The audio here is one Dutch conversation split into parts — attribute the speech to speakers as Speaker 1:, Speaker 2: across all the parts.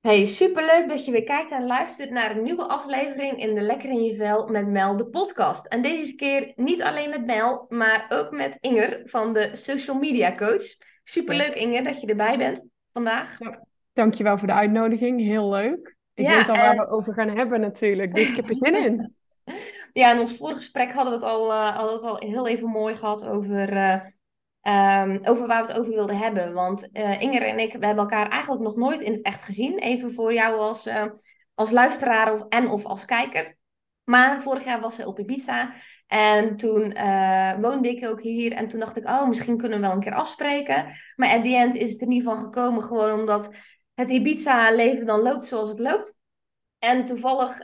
Speaker 1: Hey, superleuk dat je weer kijkt en luistert naar een nieuwe aflevering in de Lekker in je Vel met Mel, de podcast. En deze keer niet alleen met Mel, maar ook met Inger van de Social Media Coach. Superleuk Inger dat je erbij bent vandaag.
Speaker 2: Ja, dankjewel voor de uitnodiging, heel leuk. Ik weet al waar we over gaan hebben natuurlijk, dus ik heb er zin in.
Speaker 1: Ja, in ons vorige gesprek hadden we het al, uh, hadden we het al heel even mooi gehad over... Uh, Um, over waar we het over wilden hebben. Want uh, Inger en ik, we hebben elkaar eigenlijk nog nooit in het echt gezien. Even voor jou als, uh, als luisteraar of, en of als kijker. Maar vorig jaar was ze op Ibiza. En toen uh, woonde ik ook hier. En toen dacht ik, oh, misschien kunnen we wel een keer afspreken. Maar at the end is het er niet van gekomen. Gewoon omdat het Ibiza-leven dan loopt zoals het loopt. En toevallig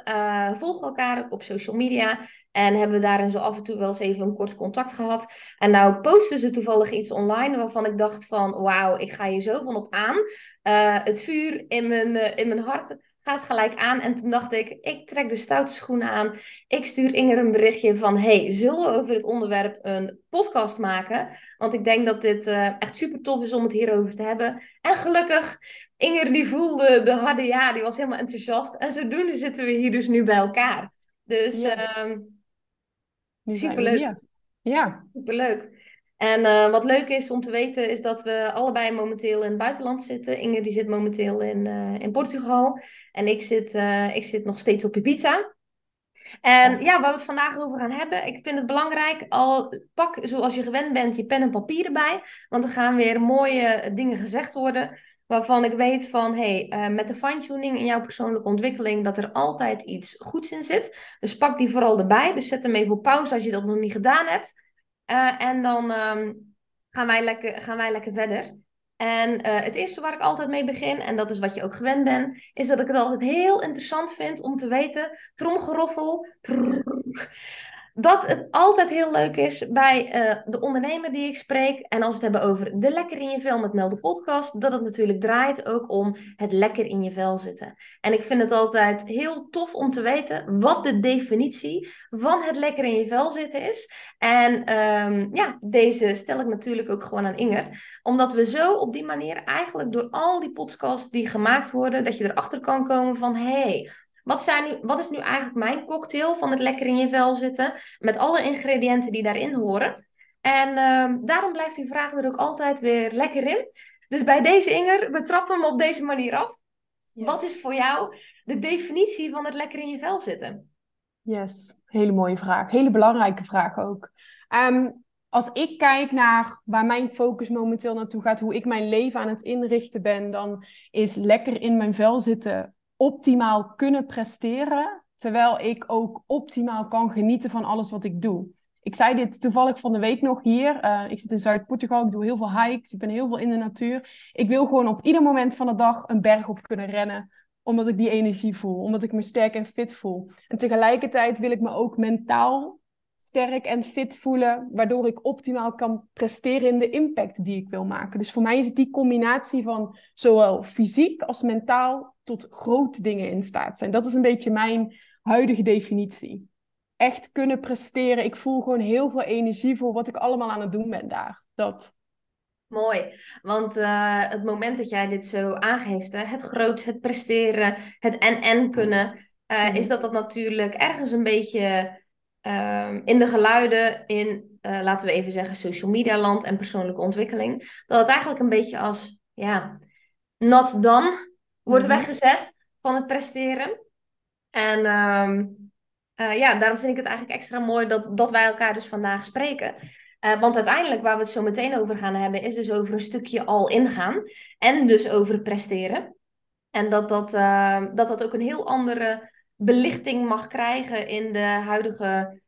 Speaker 1: volgen we elkaar op social media. En hebben we daarin zo af en toe wel eens even een kort contact gehad. En nou posten ze toevallig iets online waarvan ik dacht van... Wauw, ik ga hier zo van op aan. Uh, het vuur in mijn, uh, in mijn hart gaat gelijk aan. En toen dacht ik, ik trek de stoute schoenen aan. Ik stuur Inger een berichtje van... Hey, zullen we over het onderwerp een podcast maken? Want ik denk dat dit uh, echt super tof is om het hierover te hebben. En gelukkig... Inger die voelde de harde ja, die was helemaal enthousiast. En zodoende zitten we hier dus nu bij elkaar. Dus yes. Superleuk.
Speaker 2: Ja.
Speaker 1: Superleuk. En uh, wat leuk is om te weten is dat we allebei momenteel in het buitenland zitten. Inge die zit momenteel in, uh, in Portugal. En ik zit, uh, ik zit nog steeds op Ibiza. En ja, waar we het vandaag over gaan hebben. Ik vind het belangrijk, al pak zoals je gewend bent je pen en papier erbij. Want er gaan weer mooie dingen gezegd worden waarvan ik weet van, hey, uh, met de fine-tuning in jouw persoonlijke ontwikkeling, dat er altijd iets goeds in zit. Dus pak die vooral erbij. Dus zet hem even op pauze als je dat nog niet gedaan hebt. Uh, en dan um, gaan, wij lekker, gaan wij lekker verder. En uh, het eerste waar ik altijd mee begin, en dat is wat je ook gewend bent, is dat ik het altijd heel interessant vind om te weten, tromgeroffel, dat het altijd heel leuk is bij uh, de ondernemer die ik spreek. En als we het hebben over de lekker in je vel met Mel de podcast. Dat het natuurlijk draait ook om het lekker in je vel zitten. En ik vind het altijd heel tof om te weten wat de definitie van het lekker in je vel zitten is. En um, ja, deze stel ik natuurlijk ook gewoon aan Inger. Omdat we zo op die manier eigenlijk door al die podcasts die gemaakt worden. Dat je erachter kan komen van hé... Hey, wat, zijn nu, wat is nu eigenlijk mijn cocktail van het lekker in je vel zitten? Met alle ingrediënten die daarin horen. En uh, daarom blijft die vraag er ook altijd weer lekker in. Dus bij deze Inger, we trappen hem op deze manier af. Yes. Wat is voor jou de definitie van het lekker in je vel zitten?
Speaker 2: Yes, hele mooie vraag. Hele belangrijke vraag ook. Um, als ik kijk naar waar mijn focus momenteel naartoe gaat, hoe ik mijn leven aan het inrichten ben, dan is lekker in mijn vel zitten optimaal kunnen presteren, terwijl ik ook optimaal kan genieten van alles wat ik doe. Ik zei dit toevallig van de week nog hier. Uh, ik zit in Zuid-Portugal, ik doe heel veel hikes, ik ben heel veel in de natuur. Ik wil gewoon op ieder moment van de dag een berg op kunnen rennen, omdat ik die energie voel, omdat ik me sterk en fit voel. En tegelijkertijd wil ik me ook mentaal sterk en fit voelen, waardoor ik optimaal kan presteren in de impact die ik wil maken. Dus voor mij is die combinatie van zowel fysiek als mentaal tot grote dingen in staat zijn. Dat is een beetje mijn huidige definitie. Echt kunnen presteren. Ik voel gewoon heel veel energie voor wat ik allemaal aan het doen ben daar. Dat.
Speaker 1: Mooi, want uh, het moment dat jij dit zo aangeeft, hè, het groot, het presteren, het en-en kunnen, uh, is dat dat natuurlijk ergens een beetje uh, in de geluiden in, uh, laten we even zeggen, social media land en persoonlijke ontwikkeling, dat het eigenlijk een beetje als, ja, not done wordt mm-hmm. weggezet van het presteren. En um, uh, ja, daarom vind ik het eigenlijk extra mooi dat, dat wij elkaar dus vandaag spreken. Uh, want uiteindelijk, waar we het zo meteen over gaan hebben, is dus over een stukje al ingaan. En dus over presteren. En dat dat, uh, dat, dat ook een heel andere belichting mag krijgen in de huidige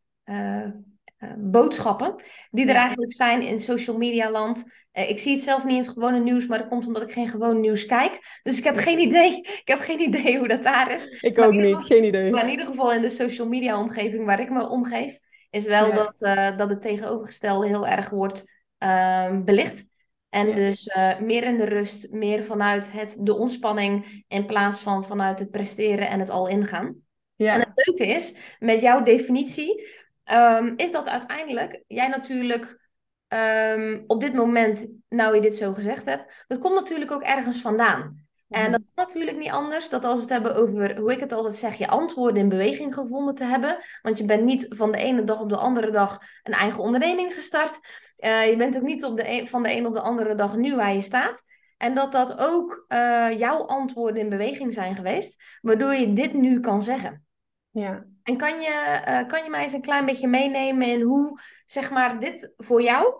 Speaker 1: boodschappen. Die er eigenlijk zijn in social media land. Uh, ik zie het zelf niet in het gewone nieuws, maar dat komt omdat ik geen gewoon nieuws kijk. Dus ik heb geen idee, ik heb geen idee hoe dat daar is.
Speaker 2: Ik maar ook niet, geval, geen idee.
Speaker 1: Maar in ieder geval in de social media omgeving waar ik me omgeef, is wel ja. dat, uh, dat het tegenovergestelde heel erg wordt uh, belicht. En ja. dus meer in de rust, meer vanuit het, de ontspanning in plaats van vanuit het presteren en het al ingaan. Ja. En het leuke is, met jouw definitie, um, is dat uiteindelijk jij natuurlijk ehm, op dit moment, nou je dit zo gezegd hebt, dat komt natuurlijk ook ergens vandaan. En
Speaker 2: Mhm.
Speaker 1: dat is natuurlijk niet anders dat als we het hebben over, hoe ik het altijd zeg, je antwoorden in beweging gevonden te hebben. Want je bent niet van de ene dag op de andere dag een eigen onderneming gestart. Eh, je bent ook niet op de een, van de een op de andere dag nu waar je staat. En dat dat ook eh, jouw antwoorden in beweging zijn geweest, waardoor je dit nu kan zeggen.
Speaker 2: Ja.
Speaker 1: En kan je, eh, kan je mij eens een klein beetje meenemen in hoe, zeg maar, dit voor jou,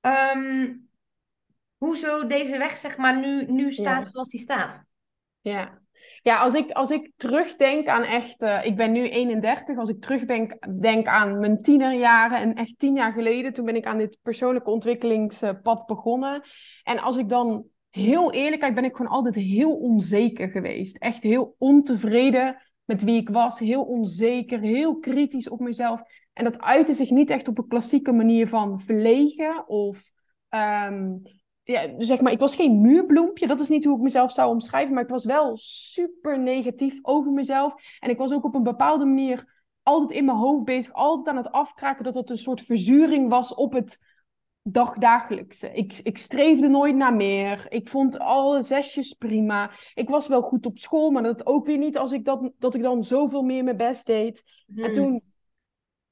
Speaker 1: ehm, hoezo deze weg, zeg maar, nu, nu staat
Speaker 2: Ja.
Speaker 1: zoals die staat?
Speaker 2: Ja, ja als, ik, als ik terugdenk aan echt, eh, ik ben nu 31, als ik terugdenk denk aan mijn tienerjaren en echt tien jaar geleden, toen ben ik aan dit persoonlijke ontwikkelingspad begonnen. En als ik dan heel eerlijk kijk, ben ik gewoon altijd heel onzeker geweest. Echt heel ontevreden met wie ik was, heel onzeker, heel kritisch op mezelf. En dat uitte zich niet echt op een klassieke manier van verlegen of ehm, ja, zeg maar, ik was geen muurbloempje. Dat is niet hoe ik mezelf zou omschrijven. Maar ik was wel super negatief over mezelf. En ik was ook op een bepaalde manier altijd in mijn hoofd bezig. Altijd aan het afkraken dat het een soort verzuring was op het dagdagelijkse. Ik, ik streefde nooit naar meer. Ik vond alle zesjes prima. Ik was wel goed op school, maar dat ook weer niet als ik dat, dat ik dan zoveel meer mijn best deed. En
Speaker 1: Hmm.
Speaker 2: toen,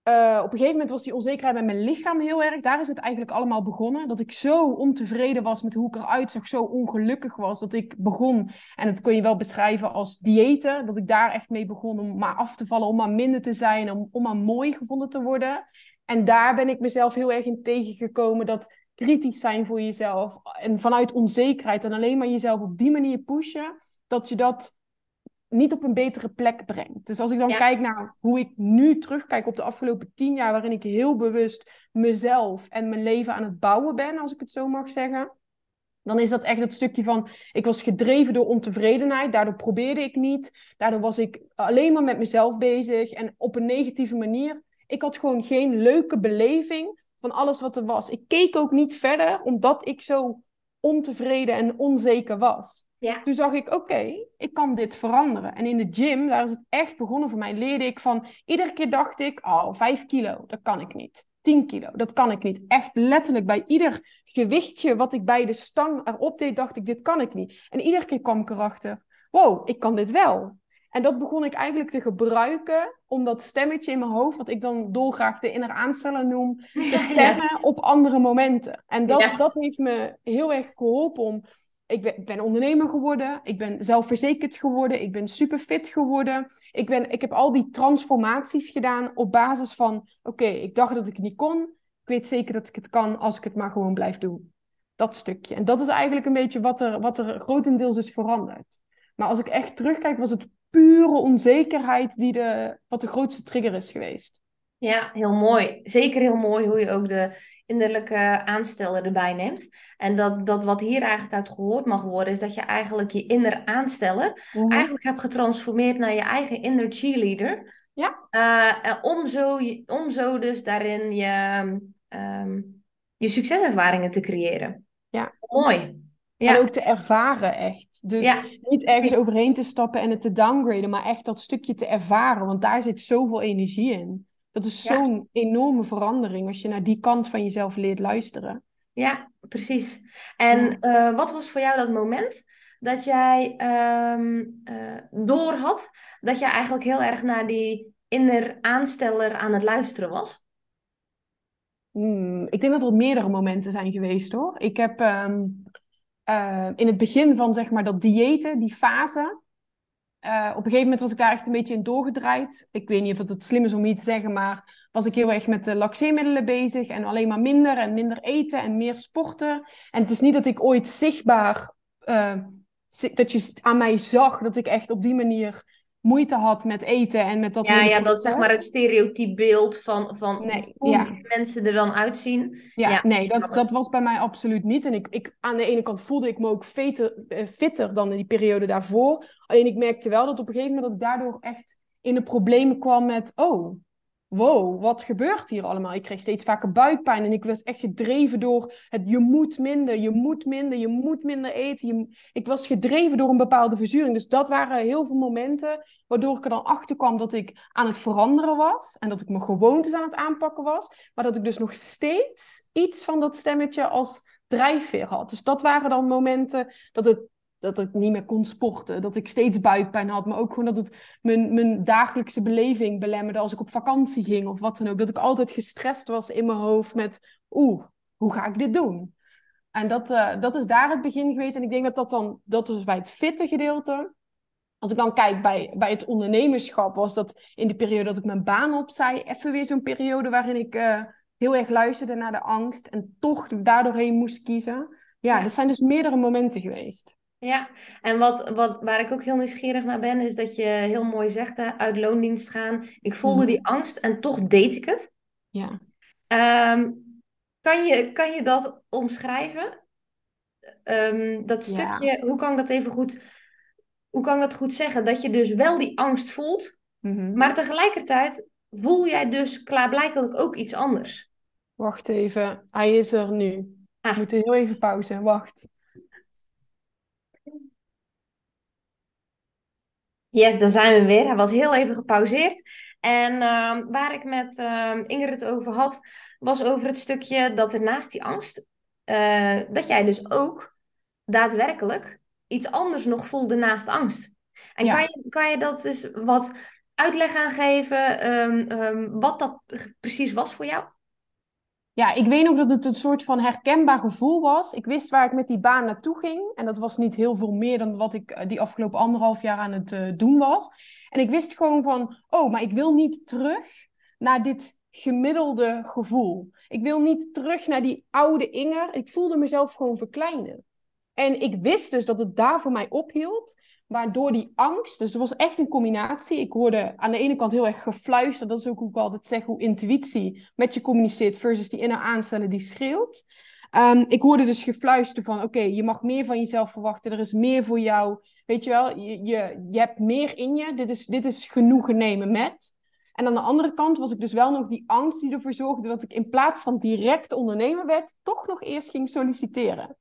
Speaker 2: eh, op een gegeven moment was die onzekerheid bij mijn lichaam heel erg. Daar is het eigenlijk allemaal begonnen. Dat ik zo ontevreden was met hoe ik eruit zag, zo ongelukkig was. Dat ik begon, en dat kun je wel beschrijven als diëten. Dat ik daar echt mee begon om maar af te vallen, om maar minder te zijn, om, om maar mooi gevonden te worden. En daar ben ik mezelf heel erg in tegengekomen. Dat kritisch zijn voor jezelf en vanuit onzekerheid en alleen maar jezelf op die manier pushen, dat je dat niet op een betere plek brengt. Dus als ik dan
Speaker 1: Ja.
Speaker 2: kijk naar hoe ik nu terugkijk op de afgelopen tien jaar, waarin ik heel bewust mezelf en mijn leven aan het bouwen ben, als ik het zo mag zeggen, dan is dat echt het stukje van, ik was gedreven door ontevredenheid, daardoor probeerde ik niet, daardoor was ik alleen maar met mezelf bezig en op een negatieve manier. Ik had gewoon geen leuke beleving van alles wat er was. Ik keek ook niet verder, omdat ik zo ontevreden en onzeker was.
Speaker 1: Ja.
Speaker 2: Toen zag ik, oké, ik kan dit veranderen. En in de gym, daar is het echt begonnen voor mij, leerde ik van... Iedere keer dacht ik, oh, vijf kilo, dat kan ik niet. 10 kilo, dat kan ik niet. Echt letterlijk bij ieder gewichtje wat ik bij de stang erop deed, dacht ik, dit kan ik niet. En iedere keer kwam ik erachter, wow, ik kan dit wel. En dat begon ik eigenlijk te gebruiken om dat stemmetje in mijn hoofd, wat ik dan dolgraag de inner aansteller noem, te
Speaker 1: Ja.
Speaker 2: stemmen op andere momenten. En dat,
Speaker 1: Ja.
Speaker 2: dat heeft me heel erg geholpen om ik ben, ondernemer geworden, ik ben zelfverzekerd geworden, ik ben super fit geworden. Ik, ben, ik heb al die transformaties gedaan op basis van, oké, ik dacht dat ik het niet kon. Ik weet zeker dat ik het kan als ik het maar gewoon blijf doen. Dat stukje. En dat is eigenlijk een beetje wat er, wat er grotendeels is veranderd. Maar als ik echt terugkijk, was het pure onzekerheid die de, wat de grootste trigger is geweest.
Speaker 1: Ja, heel mooi. Zeker heel mooi hoe je ook de innerlijke aansteller erbij neemt. En dat, dat wat hier eigenlijk uit gehoord mag worden, is dat je eigenlijk je inner aansteller eigenlijk hebt getransformeerd naar je eigen inner cheerleader.
Speaker 2: Ja.
Speaker 1: Eh, om, zo, om zo dus daarin je, ehm, je succeservaringen te creëren.
Speaker 2: Ja.
Speaker 1: Mooi. Ja.
Speaker 2: En ook te ervaren echt. Dus
Speaker 1: Ja.
Speaker 2: niet ergens overheen te stappen en het te downgraden, maar echt dat stukje te ervaren. Want daar zit zoveel energie in. Dat is
Speaker 1: Ja.
Speaker 2: zo'n enorme verandering als je naar die kant van jezelf leert luisteren.
Speaker 1: Ja, precies. En eh, wat was voor jou dat moment dat jij eh, door had dat je eigenlijk heel erg naar die inner aansteller aan het luisteren was?
Speaker 2: Hmm, ik denk dat er meerdere momenten zijn geweest hoor. Ik heb ehm, eh, in het begin van zeg maar dat diëten, die fase. eh, op een gegeven moment was ik daar echt een beetje in doorgedraaid. Ik weet niet of het, het slim is om hier te zeggen, maar was ik heel erg met de laxeemiddelen bezig. En alleen maar minder en minder eten en meer sporten. En het is niet dat ik ooit zichtbaar, eh, dat je aan mij zag dat ik echt op die manier moeite had met eten en met dat
Speaker 1: Ja, ja, dat is zeg maar het stereotype beeld van, van
Speaker 2: Nee,
Speaker 1: hoe
Speaker 2: ja.
Speaker 1: mensen er dan uitzien.
Speaker 2: Ja,
Speaker 1: Ja,
Speaker 2: nee, dat, dat was bij mij absoluut niet. En ik, ik, aan de ene kant voelde ik me ook fitter, eh, fitter dan in die periode daarvoor. Alleen ik merkte wel dat op een gegeven moment dat ik daardoor echt in de problemen kwam met... Oh, wow, wat gebeurt hier allemaal? Ik kreeg steeds vaker buikpijn en ik was echt gedreven door het je moet minder, je moet minder, je moet minder eten. ik was gedreven door een bepaalde verzuring. Dus dat waren heel veel momenten waardoor ik er dan achter kwam dat ik aan het veranderen was en dat ik mijn gewoontes aan het aanpakken was, maar dat ik dus nog steeds iets van dat stemmetje als drijfveer had. Dus dat waren dan momenten dat het dat ik niet meer kon sporten. Dat ik steeds buikpijn had. Maar ook gewoon dat het mijn, mijn dagelijkse beleving belemmerde als ik op vakantie ging of wat dan ook. Dat ik altijd gestrest was in mijn hoofd met oeh, hoe ga ik dit doen? En dat, uh, dat is daar het begin geweest. En ik denk dat dat dan, dat is bij het fitte gedeelte. Als ik dan kijk bij, bij het ondernemerschap, was dat in de periode dat ik mijn baan opzij, even weer zo'n periode waarin ik uh, heel erg luisterde naar de angst en toch daardoorheen moest kiezen. Ja, ja, dat zijn dus meerdere momenten geweest.
Speaker 1: Ja, en wat, wat, waar ik ook heel nieuwsgierig naar ben, is dat je heel mooi zegt, hè, uit loondienst gaan. Ik voelde mhm. die angst en toch deed ik het.
Speaker 2: Ja.
Speaker 1: Um, kan, je, kan je dat omschrijven? Um, dat stukje, hoe kan ik dat even goed, hoe kan ik dat goed zeggen? Dat je dus wel die angst voelt,
Speaker 2: mm
Speaker 1: maar tegelijkertijd voel jij dus klaarblijkelijk ook iets anders.
Speaker 2: Wacht even, hij is er nu. Ah. We moeten heel even pauze, wacht.
Speaker 1: Yes, daar zijn we weer. Hij was heel even gepauzeerd. En ehm, waar ik met uh, Ingrid over had, was over het stukje dat er naast die angst, uh, dat jij dus ook daadwerkelijk iets anders nog voelde naast angst. En kan, je, kan je dat eens wat uitleg aan geven, ehm, ehm, wat dat precies was voor jou?
Speaker 2: Ja, ik weet nog dat het een soort van herkenbaar gevoel was. Ik wist waar ik met die baan naartoe ging. En dat was niet heel veel meer dan wat ik eh, die afgelopen anderhalf jaar aan het uh, doen was. En ik wist gewoon van, oh, maar ik wil niet terug naar dit gemiddelde gevoel. Ik wil niet terug naar die oude Inger. Ik voelde mezelf gewoon verkleinen. En ik wist dus dat het daar voor mij ophield. Waardoor die angst, dus het was echt een combinatie. Ik hoorde aan de ene kant heel erg gefluisterd, dat is ook hoe ik altijd zeg, hoe intuïtie met je communiceert versus die inner aanstellen die schreeuwt. Um, ik hoorde dus gefluister van, oké, je mag meer van jezelf verwachten, er is meer voor jou. Weet je wel, je, je, je hebt meer in je, dit is, dit is genoegen nemen met. En aan de andere kant was ik dus wel nog die angst die ervoor zorgde dat ik in plaats van direct ondernemer werd, toch nog eerst ging solliciteren.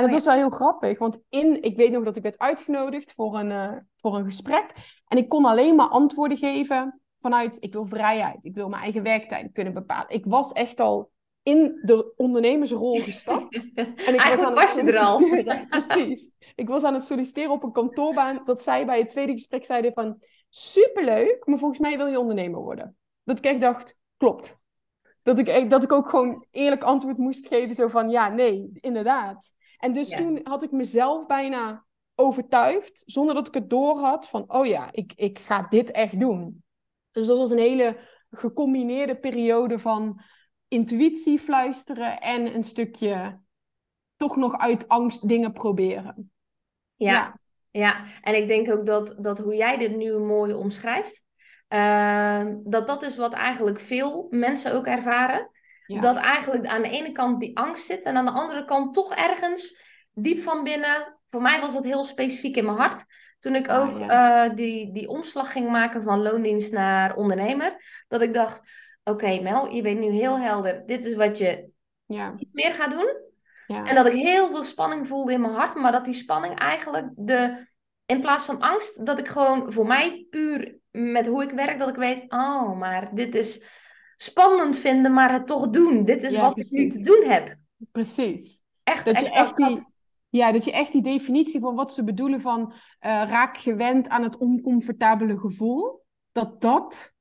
Speaker 2: En dat oh was wel heel grappig, want in, ik weet nog dat ik werd uitgenodigd voor een, uh, voor een gesprek. En ik kon alleen maar antwoorden geven vanuit, ik wil vrijheid, ik wil mijn eigen werktijd kunnen bepalen. Ik was echt al in de ondernemersrol gestapt.
Speaker 1: en ik was, aan was je er al.
Speaker 2: precies. Ik was aan het solliciteren op een kantoorbaan, dat zij bij het tweede gesprek zeiden van, superleuk, maar volgens mij wil je ondernemer worden. Dat ik dacht, klopt. Dat ik, dat ik ook gewoon eerlijk antwoord moest geven, zo van, ja, nee, inderdaad. En dus toen had ik mezelf bijna overtuigd, zonder dat ik het door had, van oh ja, ik, ik ga dit echt doen. Dus dat was een hele gecombineerde periode van intuïtie fluisteren en een stukje toch nog uit angst dingen proberen.
Speaker 1: Ja, ja. ja. en ik denk ook dat, dat hoe jij dit nu mooi omschrijft, uh, dat dat is wat eigenlijk veel mensen ook ervaren. Dat eigenlijk aan de ene kant die angst zit en aan de andere kant toch ergens diep van binnen. Voor mij was dat heel specifiek in mijn hart. Toen ik ah, ook uh, die, die omslag ging maken van loondienst naar ondernemer. Dat ik dacht, oké Mel, je bent nu heel helder. Dit is wat je
Speaker 2: ja.
Speaker 1: iets meer gaat doen. Ja. En dat ik heel veel spanning voelde in mijn hart. Maar dat die spanning eigenlijk de... In plaats van angst, dat ik gewoon voor mij puur met hoe ik werk, dat ik weet, oh, maar dit is spannend vinden, maar het toch doen. Dit is wat ik nu te doen heb.
Speaker 2: Precies. Echt, dat je echt die, ja, dat je echt die definitie van wat ze bedoelen van uh, raak gewend aan het oncomfortabele gevoel, dat dat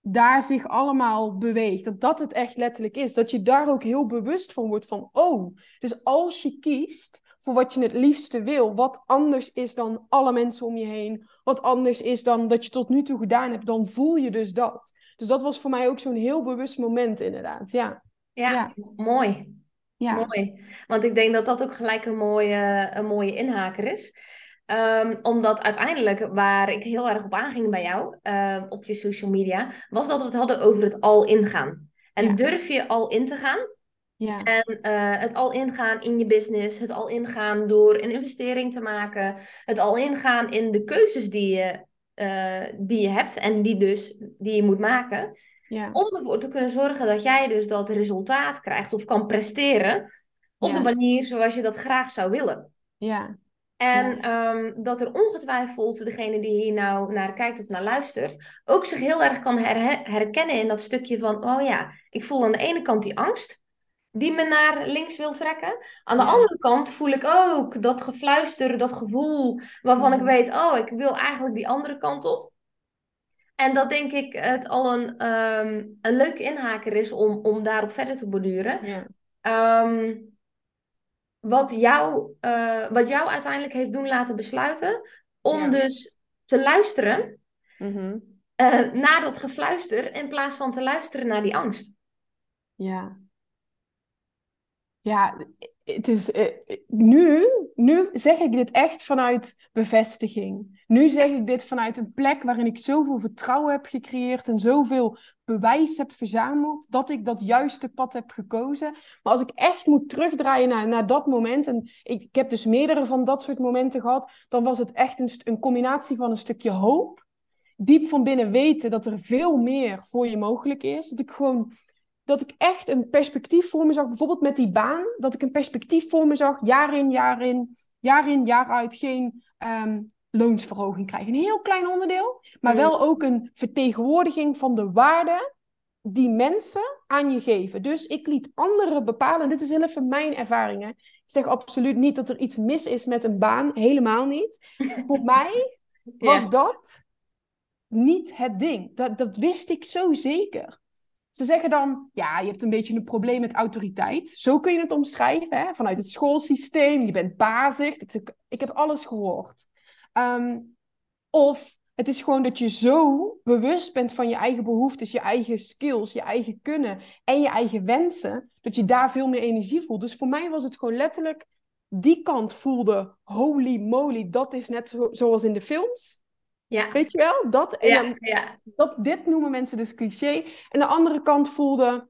Speaker 2: daar zich allemaal beweegt. Dat dat het echt letterlijk is. Dat je daar ook heel bewust van wordt van, oh, dus als je kiest voor wat je het liefste wil, wat anders is dan alle mensen om je heen, wat anders is dan dat je tot nu toe gedaan hebt, dan voel je dus dat. Dus dat was voor mij ook zo'n heel bewust moment, inderdaad. Ja,
Speaker 1: ja, mooi. Ja. Mooi. Want ik denk dat dat ook gelijk een mooie, een mooie inhaker is. Um, omdat uiteindelijk, waar ik heel erg op aanging bij jou, uh, op je social media, was dat we het hadden over het al ingaan. En durf je al in te gaan?
Speaker 2: Ja.
Speaker 1: En uh, het al ingaan in je business, het al ingaan door een investering te maken, het al ingaan in de keuzes die je, uh, die je hebt en die, dus, die je moet maken.
Speaker 2: Ja.
Speaker 1: Om ervoor te kunnen zorgen dat jij dus dat resultaat krijgt of kan presteren op de manier zoals je dat graag zou willen.
Speaker 2: Ja.
Speaker 1: En ehm, dat er ongetwijfeld degene die hier nou naar kijkt of naar luistert, ook zich heel erg kan herkennen in dat stukje van, oh ja, ik voel aan de ene kant die angst, die me naar links wil trekken. Aan de andere kant voel ik ook dat gefluister, dat gevoel waarvan ik mhm. weet, oh, ik wil eigenlijk die andere kant op. En dat denk ik het al een, um, een leuke inhaker is om, om daarop verder te borduren. Ja. Ehm, wat, jou, uh, wat jou uiteindelijk heeft doen laten besluiten om dus te luisteren mm naar dat gefluister in plaats van te luisteren naar die angst.
Speaker 2: Ja. Ja, het is, uh, nu, nu zeg ik dit echt vanuit bevestiging. Nu zeg ik dit vanuit een plek waarin ik zoveel vertrouwen heb gecreëerd en zoveel bewijs heb verzameld dat ik dat juiste pad heb gekozen. Maar als ik echt moet terugdraaien naar, naar dat moment, en ik, heb dus meerdere van dat soort momenten gehad, dan was het echt een combinatie van een stukje hoop, diep van binnen weten dat er veel meer voor je mogelijk is. Dat ik gewoon dat ik echt een perspectief voor me zag, bijvoorbeeld met die baan, dat ik een perspectief voor me zag, jaar in, jaar in, jaar in, jaar uit, geen um, loonsverhoging krijgen. Een heel klein onderdeel, maar wel ook een vertegenwoordiging van de waarde die mensen aan je geven. Dus ik liet anderen bepalen, dit is heel even mijn ervaringen. Ik zeg absoluut niet dat er iets mis is met een baan, helemaal niet. Voor mij was dat niet het ding. Dat, dat wist ik zo zeker. Ze zeggen dan, ja, je hebt een beetje een probleem met autoriteit. Zo kun je het omschrijven, hè? vanuit het schoolsysteem. Je bent bazig. Ik, heb alles gehoord. Ehm, of het is gewoon dat je zo bewust bent van je eigen behoeftes, je eigen skills, je eigen kunnen en je eigen wensen, dat je daar veel meer energie voelt. Dus voor mij was het gewoon letterlijk, die kant voelde, holy moly, dat is net zo, zoals in de films. Ja. Weet je wel? Dat, en dan, ja. dat, dit noemen mensen dus cliché. En de andere kant voelde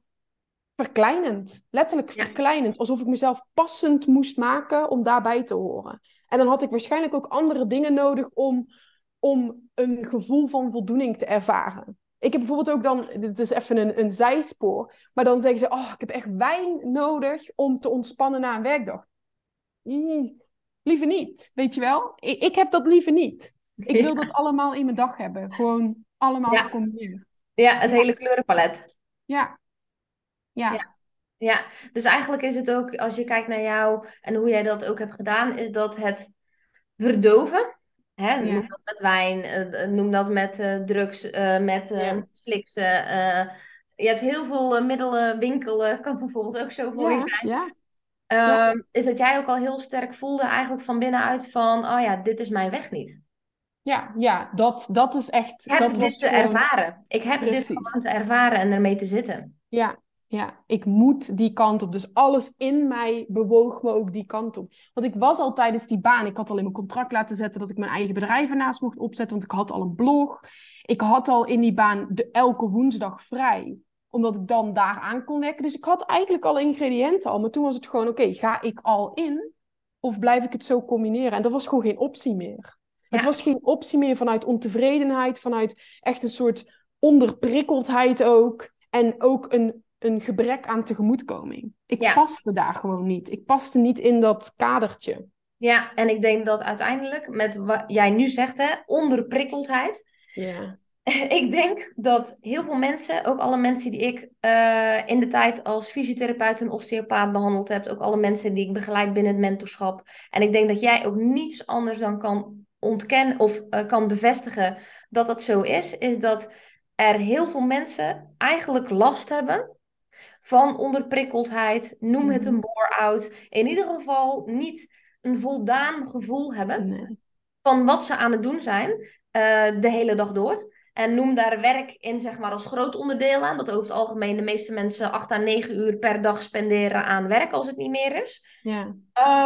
Speaker 2: verkleinend. Letterlijk verkleinend. Alsof ik mezelf passend moest maken om daarbij te horen. En dan had ik waarschijnlijk ook andere dingen nodig om, om een gevoel van voldoening te ervaren. Ik heb bijvoorbeeld ook dan, dit is even een, een zijspoor, maar dan zeggen ze, oh, ik heb echt wijn nodig om te ontspannen na een werkdag. liever niet, weet je wel? Ik, ik heb dat liever niet. Ik wil dat allemaal in mijn dag hebben. Gewoon allemaal ja. gecombineerd.
Speaker 1: Ja, het hele kleurenpalet.
Speaker 2: Ja. ja.
Speaker 1: Ja. ja. dus eigenlijk is het ook, als je kijkt naar jou en hoe jij dat ook hebt gedaan, is dat het verdoven. Hè? Noem dat met wijn, uh, noem dat met uh, drugs, uh, met Netflix. je hebt heel veel middelen, winkelen, kan bijvoorbeeld ook zo voor je zijn. Ja. Ehm, is dat jij ook al heel sterk voelde eigenlijk van binnenuit van, oh ja, dit is mijn weg niet.
Speaker 2: Ja, ja dat, dat is echt...
Speaker 1: Ik heb
Speaker 2: dat
Speaker 1: dit te ervaren. Ik heb dit gewoon te ervaren en ermee te zitten.
Speaker 2: Ja, ja, ik moet die kant op. Dus alles in mij bewoog me ook die kant op. Want ik was al tijdens die baan, ik had al in mijn contract laten zetten dat ik mijn eigen bedrijf ernaast mocht opzetten, want ik had al een blog. Ik had al in die baan de, elke woensdag vrij, omdat ik dan daar aan kon werken. Dus ik had eigenlijk al ingrediënten al, maar toen was het gewoon, oké, ga ik al in of blijf ik het zo combineren? En dat was gewoon geen optie meer. Het was geen optie meer vanuit ontevredenheid, vanuit echt een soort onderprikkeldheid ook. En ook een, een gebrek aan tegemoetkoming. Ik paste daar gewoon niet. Ik paste niet in dat kadertje.
Speaker 1: Ja, en ik denk dat uiteindelijk met wat jij nu zegt, hè, onderprikkeldheid. Ja. Ik denk dat heel veel mensen, ook alle mensen die ik uh, in de tijd als fysiotherapeut en osteopaat behandeld heb, ook alle mensen die ik begeleid binnen het mentorschap. En ik denk dat jij ook niets anders dan kan ontken of uh, kan bevestigen dat dat zo is, is dat er heel veel mensen eigenlijk last hebben van onderprikkeldheid, noem het een mhm. bore-out. In ieder geval niet een voldaan gevoel hebben van wat ze aan het doen zijn uh, de hele dag door. En noem daar werk in zeg maar als groot onderdeel aan. Dat over het algemeen de meeste mensen 8 à 9 uur per dag spenderen aan werk als het niet meer is. Ja.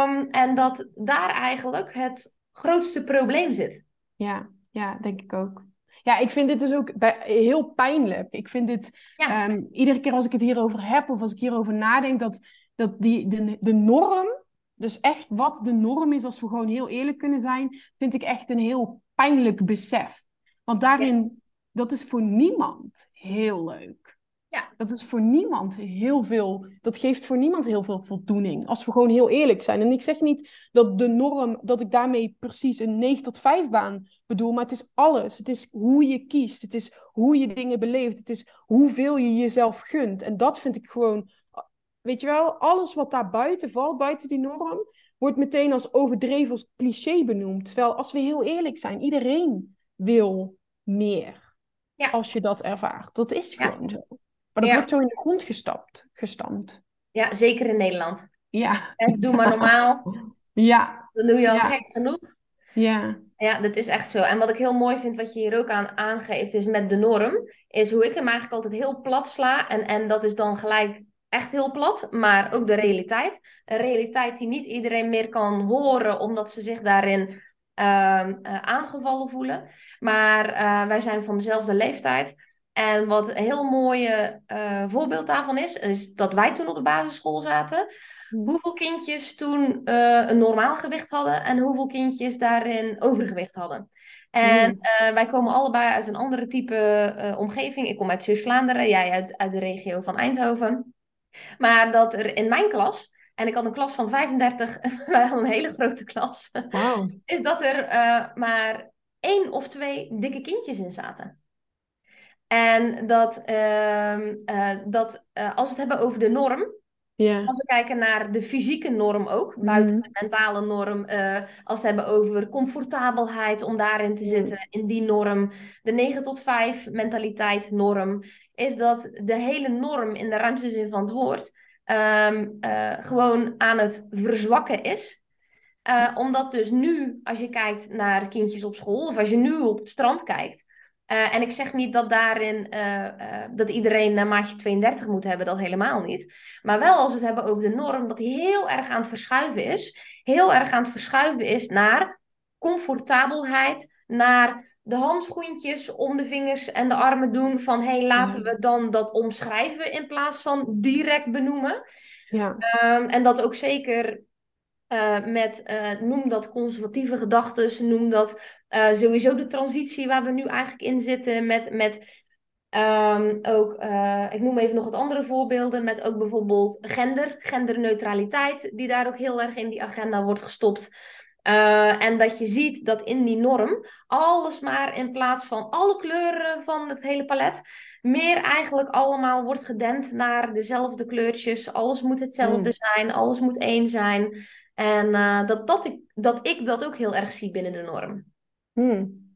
Speaker 1: Um, en dat daar eigenlijk het grootste probleem zit.
Speaker 2: Ja, ja, denk ik ook. Ja, ik vind dit dus ook heel pijnlijk. Ik vind dit, ehm, iedere keer als ik het hierover heb of als ik hierover nadenk, dat, dat die, de, de norm, dus echt wat de norm is, als we gewoon heel eerlijk kunnen zijn, vind ik echt een heel pijnlijk besef. Want daarin dat is voor niemand heel leuk.
Speaker 1: Ja.
Speaker 2: Dat is voor niemand heel veel, dat geeft voor niemand heel veel voldoening. Als we gewoon heel eerlijk zijn. En ik zeg niet dat de norm, dat ik daarmee precies een 9 tot 5 baan bedoel, maar het is alles. Het is hoe je kiest. Het is hoe je dingen beleeft. Het is hoeveel je jezelf gunt. En dat vind ik gewoon, weet je wel, alles wat daar buiten valt, buiten die norm, wordt meteen als overdreven, als cliché benoemd. Terwijl als we heel eerlijk zijn, iedereen wil meer.
Speaker 1: Ja.
Speaker 2: Als je dat ervaart. Dat is
Speaker 1: Ja.
Speaker 2: gewoon zo. Maar dat
Speaker 1: Ja.
Speaker 2: wordt zo in de grond gestapt, gestampt.
Speaker 1: Ja, zeker in Nederland.
Speaker 2: Ja.
Speaker 1: En doe maar normaal,
Speaker 2: Ja.
Speaker 1: dan doe je al
Speaker 2: Ja.
Speaker 1: gek genoeg.
Speaker 2: Ja.
Speaker 1: Ja, dat is echt zo. En wat ik heel mooi vind, wat je hier ook aan aangeeft, is met de norm, is hoe ik hem eigenlijk altijd heel plat sla. En, en dat is dan gelijk echt heel plat, maar ook de realiteit. Een realiteit die niet iedereen meer kan horen, omdat ze zich daarin ehm, eh, aangevallen voelen. Maar eh, wij zijn van dezelfde leeftijd. En wat een heel mooie eh, voorbeeld daarvan is, is dat wij toen op de basisschool zaten. Hoeveel kindjes toen eh, een normaal gewicht hadden en hoeveel kindjes daarin overgewicht hadden. En
Speaker 2: Mm.
Speaker 1: eh, wij komen allebei uit een andere type omgeving. Ik kom uit Zeeuws-Vlaanderen, jij uit, uit de regio van Eindhoven. Maar dat er in mijn klas, en ik had een klas van 35, wij hadden een hele grote klas,
Speaker 2: Wauw.
Speaker 1: is dat er maar één of twee dikke kindjes in zaten. En dat, ehm, eh, dat eh, als we het hebben over de norm, als we kijken naar de fysieke norm ook, buiten
Speaker 2: Mhm.
Speaker 1: de mentale norm, eh, als we het hebben over comfortabelheid om daarin te
Speaker 2: Mm.
Speaker 1: zitten, in die norm, de 9 tot 5 mentaliteit norm, is dat de hele norm in de ruimste zin van het woord ehm, eh, gewoon aan het verzwakken is. Omdat dus nu, als je kijkt naar kindjes op school, of als je nu op het strand kijkt, eh, en ik zeg niet dat daarin eh, eh, dat iedereen een maatje 32 moet hebben, dat helemaal niet. Maar wel als we het hebben over de norm, dat die heel erg aan het verschuiven is. Heel erg aan het verschuiven is naar comfortabelheid, naar de handschoentjes om de vingers en de armen doen. Van hé, hey, laten we dan dat omschrijven in plaats van direct benoemen.
Speaker 2: Ja.
Speaker 1: Ehm, en dat ook zeker met, noem dat conservatieve gedachten, noem dat eh, sowieso de transitie waar we nu eigenlijk in zitten, met, met ehm, ook, eh, ik noem even nog wat andere voorbeelden, met ook bijvoorbeeld gender, genderneutraliteit, die daar ook heel erg in die agenda wordt gestopt. Eh, en dat je ziet dat in die norm alles maar in plaats van alle kleuren van het hele palet, meer eigenlijk allemaal wordt gedempt naar dezelfde kleurtjes. Alles moet hetzelfde
Speaker 2: Mm.
Speaker 1: zijn, alles moet één zijn. En dat, dat, ik, dat ik dat ook heel erg zie binnen de norm.
Speaker 2: Hmm.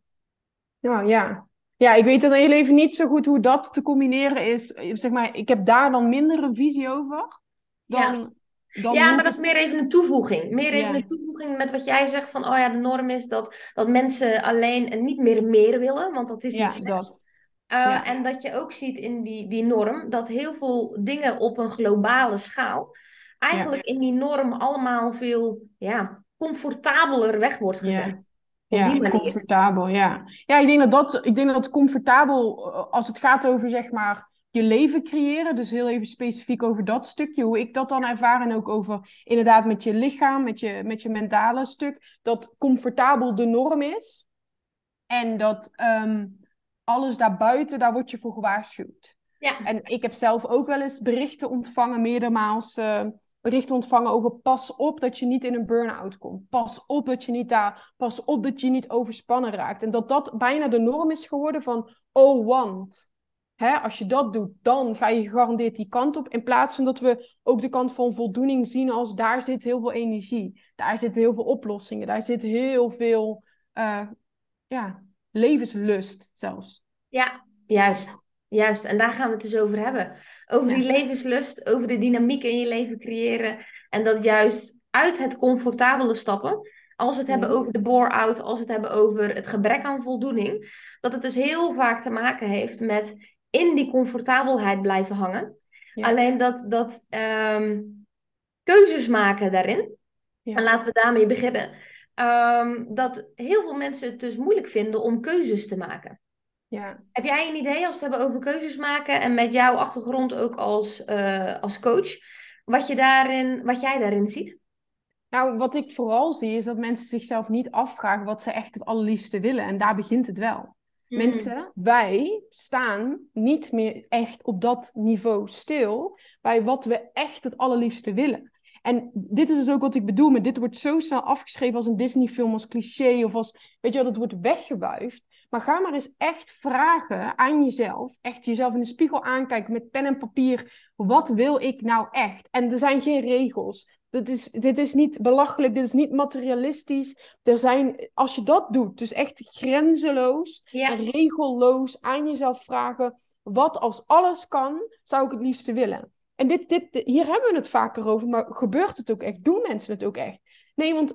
Speaker 2: Ja, ja. Ja, ik weet dan heel even niet zo goed hoe dat te combineren is. Zeg maar, ik heb daar dan minder een visie over dan, dan
Speaker 1: ja, maar dat is meer even een toevoeging. Meer even
Speaker 2: Ja.
Speaker 1: een toevoeging met wat jij zegt van, oh ja, de norm is dat, dat mensen alleen niet meer meer willen, want dat is
Speaker 2: Ja,
Speaker 1: iets slechts.
Speaker 2: dat.
Speaker 1: Uh,
Speaker 2: Ja.
Speaker 1: En dat je ook ziet in die, die norm dat heel veel dingen op een globale schaal eigenlijk in die norm allemaal veel ja, comfortabeler weg wordt
Speaker 2: Ja.
Speaker 1: gezet. Op
Speaker 2: Ja,
Speaker 1: die manier.
Speaker 2: comfortabel, ja. Ja, ik denk dat dat, ik denk dat comfortabel, eh, als het gaat over zeg maar je leven creëren, dus heel even specifiek over dat stukje, hoe ik dat dan ervaar en ook over inderdaad met je lichaam, met je, met je mentale stuk, dat comfortabel de norm is en dat ehm, alles daarbuiten, daar word je voor gewaarschuwd.
Speaker 1: Ja.
Speaker 2: En ik heb zelf ook wel eens berichten ontvangen, meermaals eh, berichten ontvangen over pas op dat je niet in een burn-out komt. Pas op dat je niet daar, pas op dat je niet overspannen raakt. En dat dat bijna de norm is geworden van, oh want, hè, als je dat doet, dan ga je gegarandeerd die kant op. In plaats van dat we ook de kant van voldoening zien als daar zit heel veel energie. Daar zitten heel veel oplossingen. Daar zit heel veel, eh, ja, levenslust zelfs.
Speaker 1: Ja, juist. Juist, en daar gaan we het dus over hebben. Over
Speaker 2: Ja.
Speaker 1: die levenslust, over de dynamiek in je leven creëren. En dat juist uit het comfortabele stappen, als we het hebben over de bore-out, als we het hebben over het gebrek aan voldoening, dat het dus heel vaak te maken heeft met in die comfortabelheid blijven hangen.
Speaker 2: Ja.
Speaker 1: Alleen dat, dat ehm, keuzes maken daarin, en laten we daarmee beginnen, ehm, dat heel veel mensen het dus moeilijk vinden om keuzes te maken.
Speaker 2: Ja.
Speaker 1: Heb jij een idee als we het hebben over keuzes maken en met jouw achtergrond ook als, eh, als coach, wat, je daarin, wat jij daarin ziet?
Speaker 2: Nou, wat ik vooral zie is dat mensen zichzelf niet afvragen wat ze echt het allerliefste willen. En daar begint het wel. Mensen, wij staan niet meer echt op dat niveau stil bij wat we echt het allerliefste willen. En dit is dus ook wat ik bedoel met dit wordt zo snel afgeschreven als een Disney-film, als cliché of als, weet je wel, dat wordt weggewuifd. Maar ga maar eens echt vragen aan jezelf, echt jezelf in de spiegel aankijken met pen en papier. Wat wil ik nou echt? En er zijn geen regels. Dit is, dit is niet belachelijk, dit is niet materialistisch. Er zijn, als je dat doet, dus echt grenzeloos en regelloos aan jezelf vragen: wat als alles kan, zou ik het liefste willen? En dit, dit, hier hebben we het vaker over, maar gebeurt het ook echt? Doen mensen het ook echt? Nee, want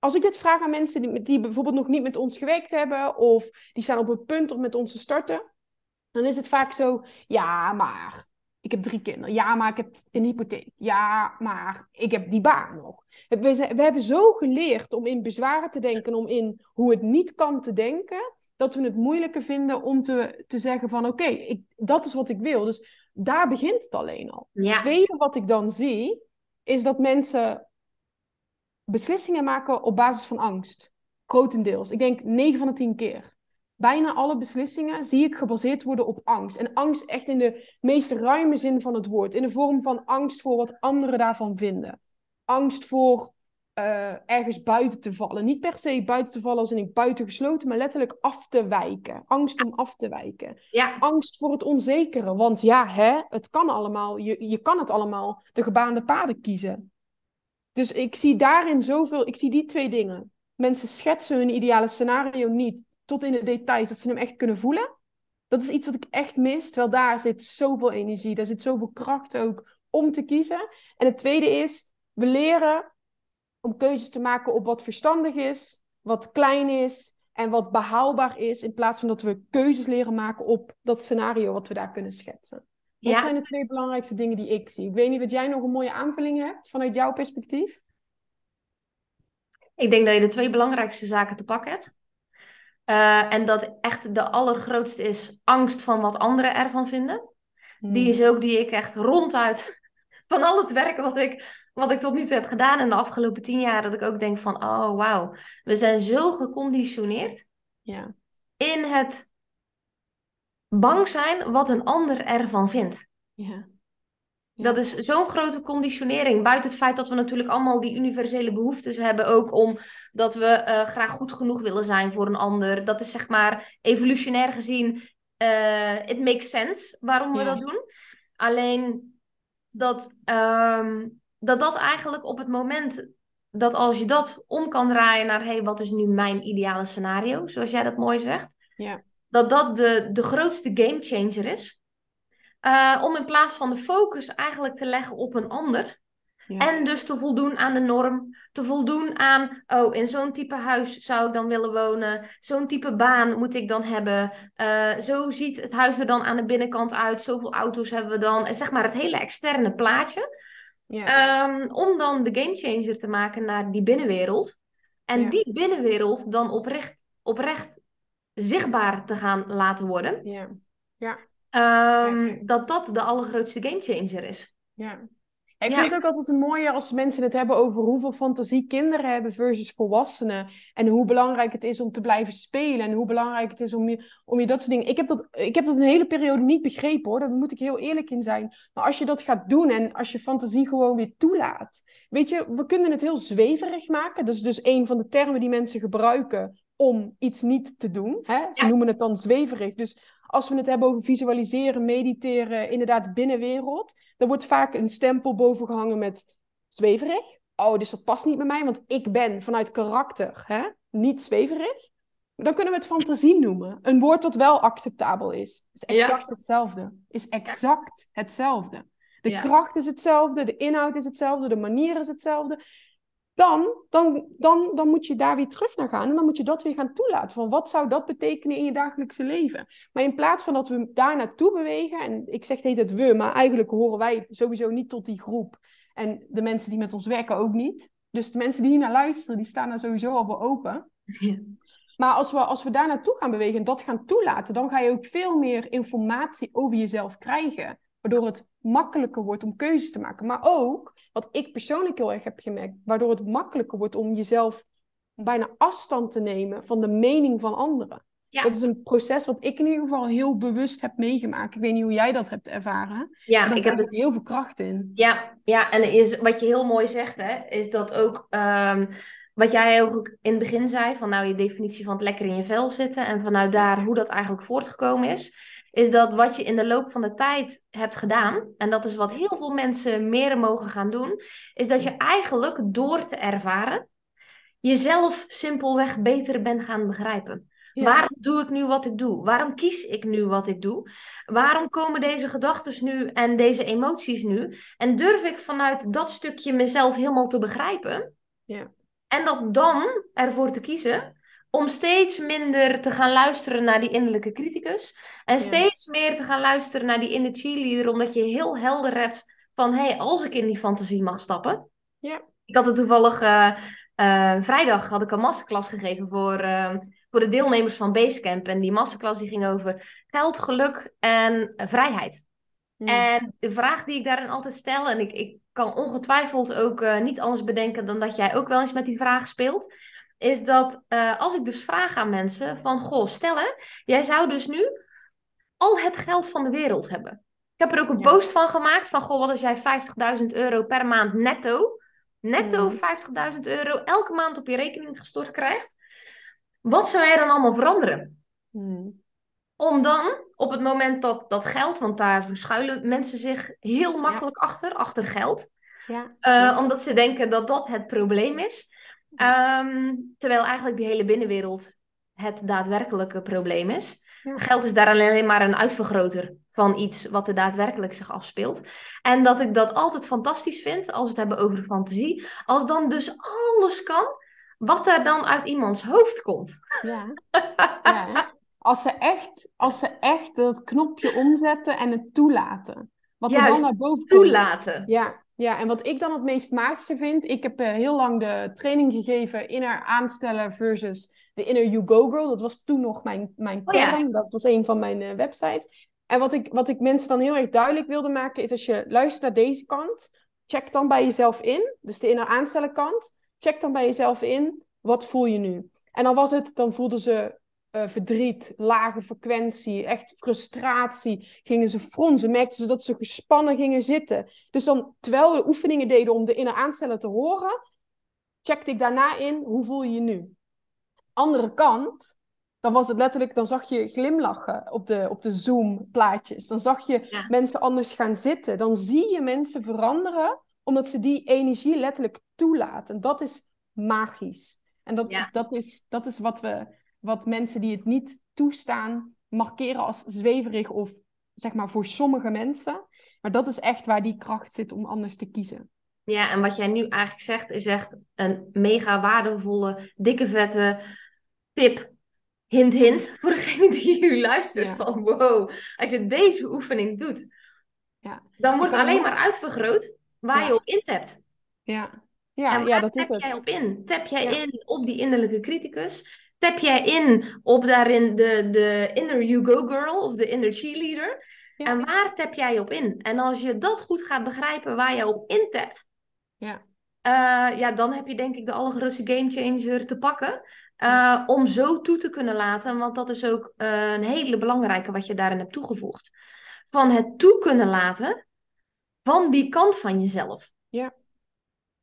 Speaker 2: als ik dit vraag aan mensen die, die bijvoorbeeld nog niet met ons gewerkt hebben, of die staan op het punt om met ons te starten, dan is het vaak zo: ja, maar ik heb drie kinderen. Ja, maar ik heb een hypotheek. Ja, maar ik heb die baan nog. We, we hebben zo geleerd om in bezwaren te denken, om in hoe het niet kan te denken, dat we het moeilijker vinden om te, te zeggen van oké, dat is wat ik wil. Dus daar begint het alleen al. Het tweede wat ik dan zie, is dat mensen beslissingen maken op basis van angst. Grotendeels. Ik denk 9 van de 10 keer bijna alle beslissingen zie ik gebaseerd worden op angst. En angst echt in de meest ruime zin van het woord. In de vorm van angst voor wat anderen daarvan vinden. Angst voor uh, ergens buiten te vallen. Niet per se buiten te vallen als in ik buiten gesloten, maar letterlijk af te wijken. Angst om af te wijken.
Speaker 1: Ja.
Speaker 2: Angst voor het onzekere. Want ja, hè, het kan allemaal. Je, je kan het allemaal de gebaande paden kiezen. Dus ik zie daarin zoveel. Ik zie die twee dingen. Mensen schetsen hun ideale scenario niet tot in de details, dat ze hem echt kunnen voelen. Dat is iets wat ik echt mis, terwijl daar zit zoveel energie, daar zit zoveel kracht ook om te kiezen. En het tweede is, we leren om keuzes te maken op wat verstandig is, wat klein is en wat behaalbaar is, in plaats van dat we keuzes leren maken op dat scenario wat we daar kunnen schetsen. Dat zijn de twee belangrijkste dingen die ik zie. Ik weet niet wat jij nog een mooie aanvulling hebt vanuit jouw perspectief.
Speaker 1: Ik denk dat je de twee belangrijkste zaken te pakken hebt. Uh, en dat echt de allergrootste is angst van wat anderen ervan vinden. Die is hmm. ook die ik echt ronduit van al het werk wat ik, wat ik tot nu toe heb gedaan in de afgelopen tien jaar, dat ik ook denk van, oh wauw, we zijn zo geconditioneerd
Speaker 2: ja.
Speaker 1: in het bang zijn wat een ander ervan vindt.
Speaker 2: Ja.
Speaker 1: Dat is zo'n grote conditionering. Buiten het feit dat we natuurlijk allemaal die universele behoeftes hebben, ook omdat we uh, graag goed genoeg willen zijn voor een ander. Dat is zeg maar evolutionair gezien, uh, it makes sense waarom we dat doen. Alleen dat, um, dat dat eigenlijk op het moment dat als je dat om kan draaien naar, hey, wat is nu mijn ideale scenario, zoals jij dat mooi zegt,
Speaker 2: ja.
Speaker 1: Dat dat de, de grootste game changer is. Uh, om in plaats van de focus eigenlijk te leggen op een ander. En dus te voldoen aan de norm. Te voldoen aan, oh, in zo'n type huis zou ik dan willen wonen. Zo'n type baan moet ik dan hebben. Uh, zo ziet het huis er dan aan de binnenkant uit. Zoveel auto's hebben we dan. En zeg maar het hele externe plaatje. Ja. Um, om dan de gamechanger te maken naar die binnenwereld. En die binnenwereld dan oprecht, oprecht zichtbaar te gaan laten worden.
Speaker 2: Ja. Ja.
Speaker 1: Um, dat dat de allergrootste gamechanger is.
Speaker 2: Ja. Ik vind het ook altijd een mooie als mensen het hebben over hoeveel fantasie kinderen hebben versus volwassenen. En hoe belangrijk het is om te blijven spelen. En hoe belangrijk het is om je, om je dat soort dingen. Ik heb, dat, ik heb dat een hele periode niet begrepen hoor. Daar moet ik heel eerlijk in zijn. Maar als je dat gaat doen en als je fantasie gewoon weer toelaat. Weet je, we kunnen het heel zweverig maken. Dat is dus een van de termen die mensen gebruiken om iets niet te doen. Hè? Ze noemen het dan zweverig. Dus als we het hebben over visualiseren, mediteren, inderdaad binnenwereld, dan wordt vaak een stempel boven gehangen met zweverig. Oh, dus dat past niet bij mij, want ik ben vanuit karakter hè, niet zweverig. Dan kunnen we het fantasie noemen. Een woord dat wel acceptabel is. Is exact hetzelfde. Is exact hetzelfde. De kracht is hetzelfde, de inhoud is hetzelfde, de manier is hetzelfde dan, dan, dan, dan moet je daar weer terug naar gaan. En dan moet je dat weer gaan toelaten. Van wat zou dat betekenen in je dagelijkse leven? Maar in plaats van dat we daar naartoe bewegen. En ik zeg heet het we, maar eigenlijk horen wij sowieso niet tot die groep. En de mensen die met ons werken ook niet. Dus de mensen die hier naar luisteren, die staan daar sowieso al voor open. Maar als we, als we daar naartoe gaan bewegen en dat gaan toelaten, dan ga je ook veel meer informatie over jezelf krijgen. Waardoor het makkelijker wordt om keuzes te maken. Maar ook, wat ik persoonlijk heel erg heb gemerkt, waardoor het makkelijker wordt om jezelf bijna afstand te nemen van de mening van anderen.
Speaker 1: Ja.
Speaker 2: Dat is een proces wat ik in ieder geval heel bewust heb meegemaakt. Ik weet niet hoe jij dat hebt ervaren.
Speaker 1: Ja,
Speaker 2: maar
Speaker 1: ik heb
Speaker 2: zit heel veel kracht in.
Speaker 1: Ja, ja, en is, wat je heel mooi zegt, hè, is dat ook ehm, wat jij ook in het begin zei, van nou je definitie van het lekker in je vel zitten en vanuit daar hoe dat eigenlijk voortgekomen is, is dat wat je in de loop van de tijd hebt gedaan, en dat is wat heel veel mensen meer mogen gaan doen, is dat je eigenlijk door te ervaren jezelf simpelweg beter bent gaan begrijpen.
Speaker 2: Ja.
Speaker 1: Waarom doe ik nu wat ik doe? Waarom kies ik nu wat ik doe? Waarom komen deze gedachten nu en deze emoties nu? En durf ik vanuit dat stukje mezelf helemaal te begrijpen?
Speaker 2: Ja.
Speaker 1: En dat dan ervoor te kiezen om steeds minder te gaan luisteren naar die innerlijke criticus. En
Speaker 2: Ja.
Speaker 1: steeds meer te gaan luisteren naar die inner cheerleader, omdat je heel helder hebt van hé, hey, als ik in die fantasie mag stappen.
Speaker 2: Ja.
Speaker 1: Ik had het toevallig eh, eh, vrijdag had ik een masterclass gegeven voor, eh, voor de deelnemers van Basecamp. En die masterclass die ging over geld, geluk en vrijheid.
Speaker 2: Mm.
Speaker 1: En de vraag die ik daarin altijd stel, en ik, ik kan ongetwijfeld ook eh, niet anders bedenken dan dat jij ook wel eens met die vraag speelt, is dat eh, als ik dus vraag aan mensen van, goh, stel hè, jij zou dus nu al het geld van de wereld hebben. Ik heb er ook een
Speaker 2: Ja.
Speaker 1: post van gemaakt van, goh, wat als jij 50.000 euro per maand netto, netto
Speaker 2: Mhm.
Speaker 1: 50.000 euro elke maand op je rekening gestort krijgt. Wat zou jij dan allemaal veranderen?
Speaker 2: Mm.
Speaker 1: Om dan op het moment dat dat geld, want daar verschuilen mensen zich heel makkelijk achter, achter geld.
Speaker 2: Ja.
Speaker 1: Eh,
Speaker 2: Ja.
Speaker 1: Omdat ze denken dat dat het probleem is. Ehm, terwijl eigenlijk die hele binnenwereld het daadwerkelijke probleem is.
Speaker 2: Ja.
Speaker 1: Geld is daar alleen maar een uitvergroter van iets wat er daadwerkelijk zich afspeelt. En dat ik dat altijd fantastisch vind als we het hebben over fantasie. Als dan dus alles kan wat er dan uit iemands hoofd komt.
Speaker 2: Ja. ja. Als, ze echt, als ze echt dat knopje omzetten en het toelaten. Wat er dan naar boven komt.
Speaker 1: Toelaten.
Speaker 2: Ja, ja, en wat ik dan het meest magische vind, ik heb eh, heel lang de training gegeven inner aanstellen versus de inner you go girl. Dat was toen nog mijn, mijn
Speaker 1: Oh ja.
Speaker 2: dat was een van mijn eh, websites. En wat ik, wat ik mensen dan heel erg duidelijk wilde maken, is als je luistert naar deze kant, check dan bij jezelf in, dus de inner aanstellen kant, check dan bij jezelf in, wat voel je nu? En dan was het, dan voelden ze eh, verdriet, lage frequentie, echt frustratie. Gingen ze fronsen, merkten ze dat ze gespannen gingen zitten. Dus dan, terwijl we oefeningen deden om de inner aanstellen te horen, checkte ik daarna in, hoe voel je je nu? Andere kant, dan was het letterlijk, dan zag je glimlachen op de, op de Zoom-plaatjes. Dan zag je
Speaker 1: Ja.
Speaker 2: mensen anders gaan zitten. Dan zie je mensen veranderen, omdat ze die energie letterlijk toelaten. En dat is magisch. En dat,
Speaker 1: Ja.
Speaker 2: is, dat, is, dat is wat, we, wat mensen die het niet toestaan, markeren als zweverig of zeg maar voor sommige mensen. Maar dat is echt waar die kracht zit om anders te kiezen.
Speaker 1: Ja, en wat jij nu eigenlijk zegt, is echt een mega waardevolle, dikke vette tip. Hint, hint, voor degene die hier luistert.
Speaker 2: Ja.
Speaker 1: Van wow, als je deze oefening doet,
Speaker 2: Ja.
Speaker 1: dan wordt
Speaker 2: kan
Speaker 1: alleen maar uitvergroot waar
Speaker 2: Ja.
Speaker 1: je op intapt.
Speaker 2: Ja, ja,
Speaker 1: en waar
Speaker 2: ja dat is
Speaker 1: tap
Speaker 2: het.
Speaker 1: jij op in? Tap jij in op die innerlijke criticus? Tap jij in op daarin de, de inner you go girl of de inner cheerleader?
Speaker 2: Ja.
Speaker 1: En waar tap jij op in? En als je dat goed gaat begrijpen waar je op intapt,
Speaker 2: Ja.
Speaker 1: eh, ja, dan heb je denk ik de allergrootste gamechanger te pakken. eh, Om zo toe te kunnen laten, want dat is ook eh, een hele belangrijke wat je daarin hebt toegevoegd. Van het toe kunnen laten van die kant van jezelf.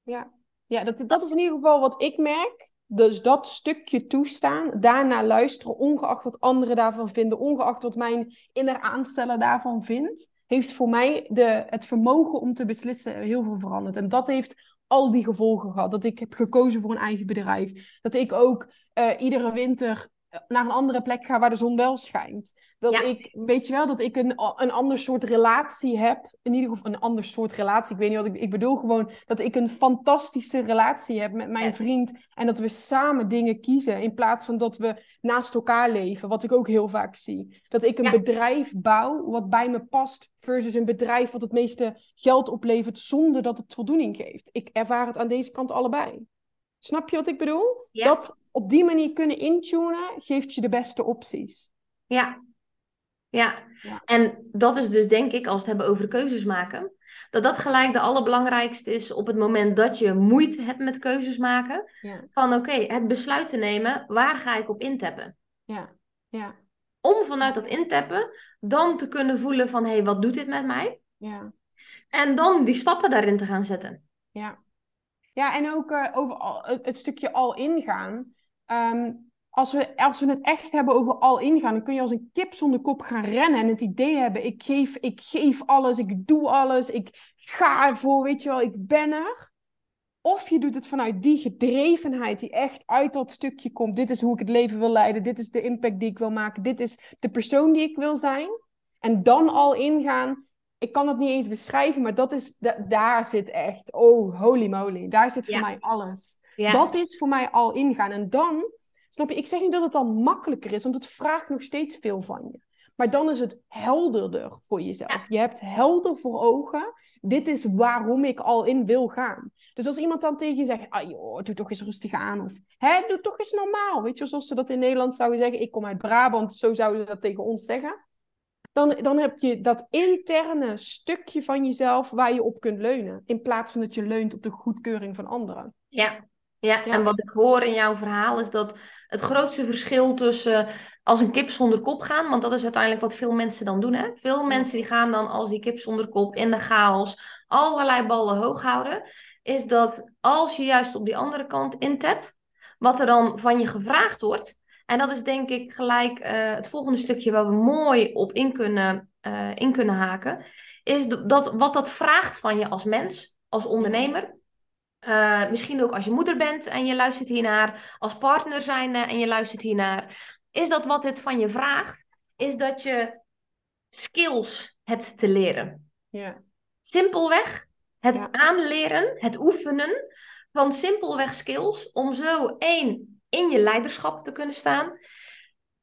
Speaker 2: Ja, ja dat, dat is in ieder geval wat ik merk. Dus dat stukje toestaan, daarna luisteren, ongeacht wat anderen daarvan vinden, ongeacht wat mijn inner aansteller daarvan vindt, heeft voor mij de, het vermogen om te beslissen heel veel veranderd. En dat heeft al die gevolgen gehad. Dat ik heb gekozen voor een eigen bedrijf. Dat ik ook eh, iedere winter naar een andere plek ga waar de zon wel schijnt. Dat
Speaker 1: Ja.
Speaker 2: ik, weet je wel, dat ik een, een ander soort relatie heb. In ieder geval een ander soort relatie. Ik weet niet wat ik, ik bedoel gewoon dat ik een fantastische relatie heb met mijn
Speaker 1: Yes.
Speaker 2: vriend. En dat we samen dingen kiezen in plaats van dat we naast elkaar leven. Wat ik ook heel vaak zie. Dat ik een
Speaker 1: Ja.
Speaker 2: bedrijf bouw wat bij me past versus een bedrijf wat het meeste geld oplevert zonder dat het voldoening geeft. Ik ervaar het aan deze kant allebei. Snap je wat ik bedoel?
Speaker 1: Ja.
Speaker 2: Dat op die manier kunnen intunen geeft je de beste opties.
Speaker 1: Ja. ja.
Speaker 2: Ja.
Speaker 1: En dat is dus denk ik, als we het hebben over keuzes maken, dat dat gelijk de allerbelangrijkste is op het moment dat je moeite hebt met keuzes maken.
Speaker 2: Ja.
Speaker 1: Van oké, het besluit te nemen, waar ga ik op intappen?
Speaker 2: Ja. Ja.
Speaker 1: Om vanuit dat intappen dan te kunnen voelen van... hé, hey, wat doet dit met mij?
Speaker 2: Ja.
Speaker 1: En dan die stappen daarin te gaan zetten.
Speaker 2: Ja. Ja, en ook uh, over al, het stukje al ingaan. Um, als we, als we het echt hebben over al ingaan, dan kun je als een kip zonder kop gaan rennen en het idee hebben: ik geef, ik geef alles, ik doe alles, ik ga ervoor, weet je wel, ik ben er. Of je doet het vanuit die gedrevenheid die echt uit dat stukje komt. Dit is hoe ik het leven wil leiden, dit is de impact die ik wil maken, dit is de persoon die ik wil zijn. En dan al ingaan. Ik kan het niet eens beschrijven, maar dat is, daar zit echt, oh holy moly, daar zit voor mij alles. Ja. Dat is voor mij al ingaan. En dan Snap je? Ik zeg niet dat het dan makkelijker is, want het vraagt nog steeds veel van je. Maar dan is het helderder voor jezelf. Je hebt helder voor ogen. Dit is waarom ik al in wil gaan. Dus als iemand dan tegen je zegt: ah, joh, doe toch eens rustig aan. Of hè, doe toch eens normaal. Weet je, zoals ze dat in Nederland zouden zeggen. Ik kom uit Brabant, zo zouden ze dat tegen ons zeggen. Dan, dan heb je dat interne stukje van jezelf waar je op kunt leunen. In plaats van dat je leunt op de goedkeuring van anderen.
Speaker 1: Ja, ja, en wat ik hoor in jouw verhaal is dat het grootste verschil tussen als een kip zonder kop gaan, want dat is uiteindelijk wat veel mensen dan doen. Hè? Veel mensen die gaan dan als die kip zonder kop in de chaos allerlei ballen hoog houden, is dat als je juist op die andere kant intapt, wat er dan van je gevraagd wordt, en dat is denk ik gelijk uh, het volgende stukje waar we mooi op in kunnen, uh, in kunnen haken, is dat wat dat vraagt van je als mens, als ondernemer, uh, misschien ook als je moeder bent en je luistert hiernaar, als partner zijnde en je luistert hiernaar. Is dat wat het van je vraagt? Is dat je skills hebt te leren.
Speaker 2: Ja.
Speaker 1: Simpelweg het aanleren, het oefenen van simpelweg skills om zo één in je leiderschap te kunnen staan,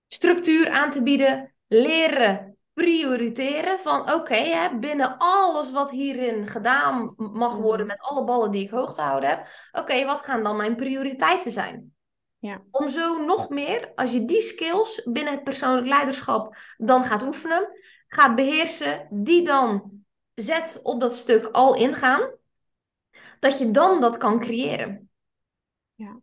Speaker 1: structuur aan te bieden, leren prioriteren van oké, binnen alles wat hierin gedaan mag worden mhm. met alle ballen die ik hoog te houden heb, oké, wat gaan dan mijn prioriteiten zijn?
Speaker 2: Ja.
Speaker 1: Om zo nog meer, als je die skills binnen het persoonlijk leiderschap dan gaat oefenen, gaat beheersen, die dan zet op dat stuk al ingaan, dat je dan dat kan creëren.
Speaker 2: Ja,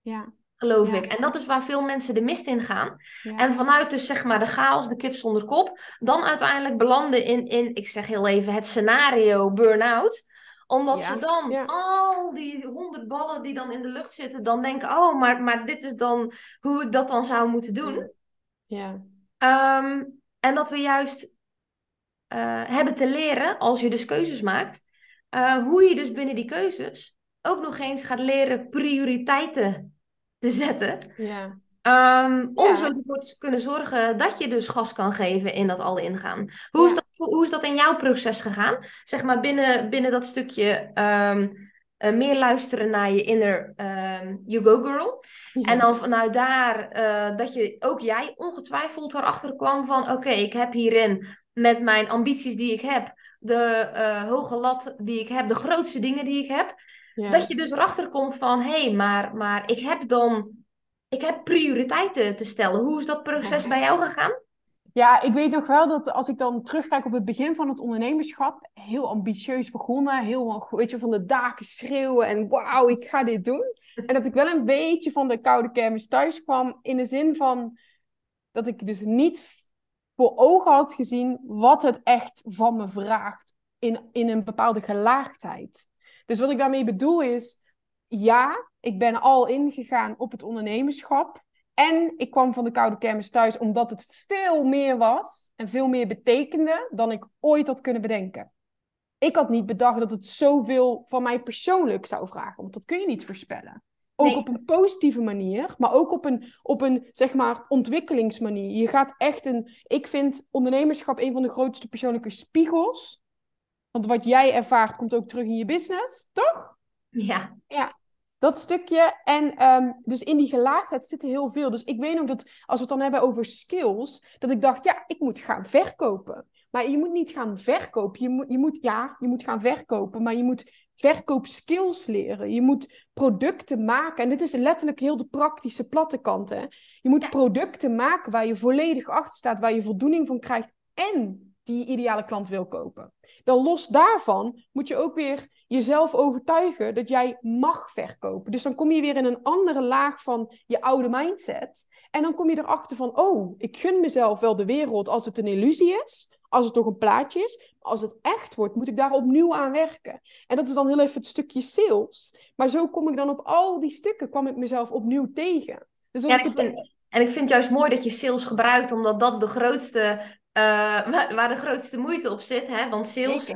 Speaker 2: ja
Speaker 1: geloof ik. En dat is waar veel mensen de mist in gaan. En vanuit dus zeg maar de chaos, de kip zonder kop, dan uiteindelijk belanden in, in ik zeg heel even, het scenario burn-out omdat ze dan al die honderd ballen die dan in de lucht zitten, dan denken, oh, maar, maar dit is dan hoe ik dat dan zou moeten doen.
Speaker 2: Ja.
Speaker 1: Um, en dat we juist uh, hebben te leren, als je dus keuzes maakt, uh, hoe je dus binnen die keuzes ook nog eens gaat leren prioriteiten te zetten.
Speaker 2: Ja.
Speaker 1: Um, om zo ervoor te kunnen zorgen dat je dus gas kan geven in dat al ingaan. Hoe, is, dat, hoe is dat in jouw proces gegaan? Zeg maar binnen, binnen dat stukje um, uh, meer luisteren naar je inner um, you go girl. En dan vanuit daar uh, dat je ook jij ongetwijfeld erachter kwam van oké, ik heb hierin met mijn ambities die ik heb, de uh, hoge lat die ik heb, de grootste dingen die ik heb. Dat je dus erachter komt van, hé, hey, maar, maar ik heb dan, ik heb prioriteiten te stellen. Hoe is dat proces bij jou gegaan?
Speaker 2: Ja, ik weet nog wel dat als ik dan terugkijk op het begin van het ondernemerschap, heel ambitieus begonnen, heel, weet je, van de daken schreeuwen en wauw, ik ga dit doen. En dat ik wel een beetje van de koude kermis thuis kwam, in de zin van dat ik dus niet voor ogen had gezien wat het echt van me vraagt in, in een bepaalde gelaagdheid. Dus wat ik daarmee bedoel is, ja, ik ben al ingegaan op het ondernemerschap. En ik kwam van de koude kermis thuis omdat het veel meer was en veel meer betekende dan ik ooit had kunnen bedenken. Ik had niet bedacht dat het zoveel van mij persoonlijk zou vragen, want dat kun je niet voorspellen. Ook op een positieve manier, maar ook op een, op een zeg maar, ontwikkelingsmanier. Je gaat echt een. Ik vind ondernemerschap een van de grootste persoonlijke spiegels want wat jij ervaart komt ook terug in je business, toch?
Speaker 1: Ja.
Speaker 2: Ja, dat stukje. En um, dus in die gelaagdheid zit er heel veel. Dus ik weet nog dat als we het dan hebben over skills, dat ik dacht, ja, ik moet gaan verkopen. Maar je moet niet gaan verkopen. Je moet, je moet, ja, je moet gaan verkopen, maar je moet verkoopskills leren. Je moet producten maken. En dit is letterlijk heel de praktische platte kant. Hè? Je moet producten maken waar je volledig achter staat, waar je voldoening van krijgt. En die ideale klant wil kopen. Dan los daarvan moet je ook weer jezelf overtuigen dat jij mag verkopen. Dus dan kom je weer in een andere laag van je oude mindset. En dan kom je erachter van, oh, ik gun mezelf wel de wereld als het een illusie is, als het toch een plaatje is. Als het echt wordt, moet ik daar opnieuw aan werken. En dat is dan heel even het stukje sales. Maar zo kom ik dan op al die stukken, kwam ik mezelf opnieuw tegen. Dus
Speaker 1: ja, ik vind, en ik vind het juist mooi dat je sales gebruikt, omdat dat de grootste uh, waar de grootste moeite op zit. Hè? Want sales,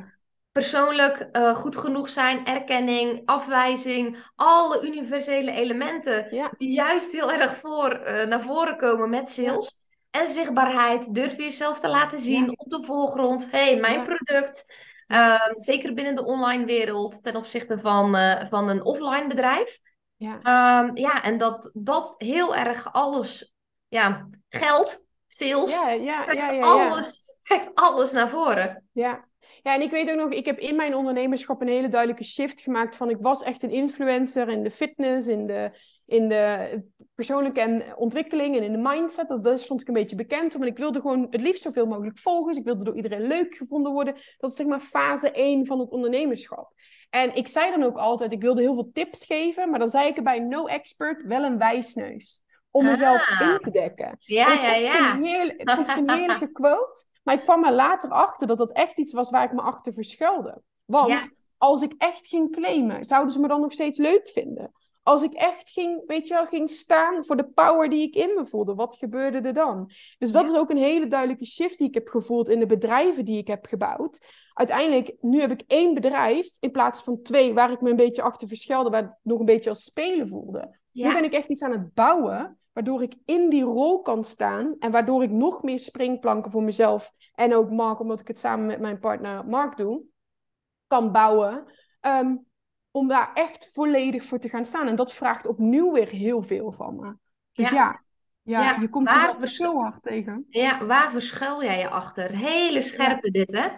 Speaker 1: persoonlijk uh, goed genoeg zijn, erkenning, afwijzing, alle universele elementen die juist heel erg voor, uh, naar voren komen met sales. En zichtbaarheid, durf je jezelf te laten zien op de voorgrond. hey, mijn product. Uh, zeker binnen de online wereld ten opzichte van, van een offline bedrijf. Ja, ehm, ja en dat, dat heel erg alles, ja, geld sales. Ja, ja, ja, ja, alles, trekt alles naar voren.
Speaker 2: Ja. ja, en ik weet ook nog, ik heb in mijn ondernemerschap een hele duidelijke shift gemaakt van ik was echt een influencer in de fitness, in de, in de persoonlijke ontwikkeling en in de mindset. Dat, dat stond ik een beetje bekend, maar ik wilde gewoon het liefst zoveel mogelijk volgers. Ik wilde door iedereen leuk gevonden worden. Dat is zeg maar fase 1 van het ondernemerschap. En ik zei dan ook altijd, ik wilde heel veel tips geven, maar dan zei ik erbij, no expert, wel een wijsneus om mezelf ah. in te dekken.
Speaker 1: Ja, ja, ja.
Speaker 2: ik vond het een heerlijke quote. Maar ik kwam er later achter dat dat echt iets was waar ik me achter verschuilde. Want als ik echt ging claimen, zouden ze me dan nog steeds leuk vinden? Als ik echt ging, weet je wel, ging staan voor de power die ik in me voelde, wat gebeurde er dan? Dus dat is ook een hele duidelijke shift die ik heb gevoeld in de bedrijven die ik heb gebouwd. Uiteindelijk, nu heb ik één bedrijf in plaats van twee, waar ik me een beetje achter verschuilde, waar het nog een beetje als spelen voelde. Nu ben ik echt iets aan het bouwen waardoor ik in die rol kan staan en waardoor ik nog meer springplanken voor mezelf en ook Mark, omdat ik het samen met mijn partner Mark doe, kan bouwen. Ehm, om daar echt volledig voor te gaan staan. En dat vraagt opnieuw weer heel veel van me. Dus ja, ja, je komt er verschil hard tegen.
Speaker 1: Ja, waar verschuil jij je achter? Hele scherpe dit, hè?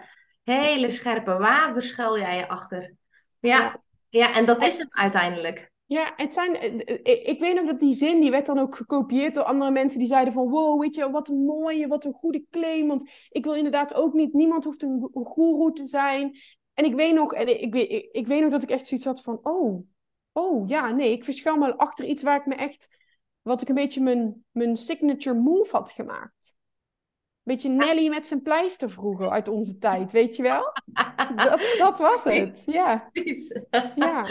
Speaker 1: Hele scherpe. Waar verschuil jij je achter? Ja, ja. en dat is hem uiteindelijk.
Speaker 2: Ja, het zijn, eh, eh, ik weet nog dat die zin, die werd dan ook gekopieerd door andere mensen die zeiden van, wow, weet je, wat een mooie, wat een goede claim, want ik wil inderdaad ook niet, niemand hoeft een, goeroe te zijn. En ik weet nog, ik, weet, ik, ik weet nog dat ik echt zoiets had van, oh, oh, ja, nee, ik verschuil me achter iets waar ik me echt, wat ik een beetje mijn, mijn signature move had gemaakt. Beetje Nelly met zijn pleister vroeger uit onze tijd, weet je wel? Dat, dat was het, ja.
Speaker 1: Ja.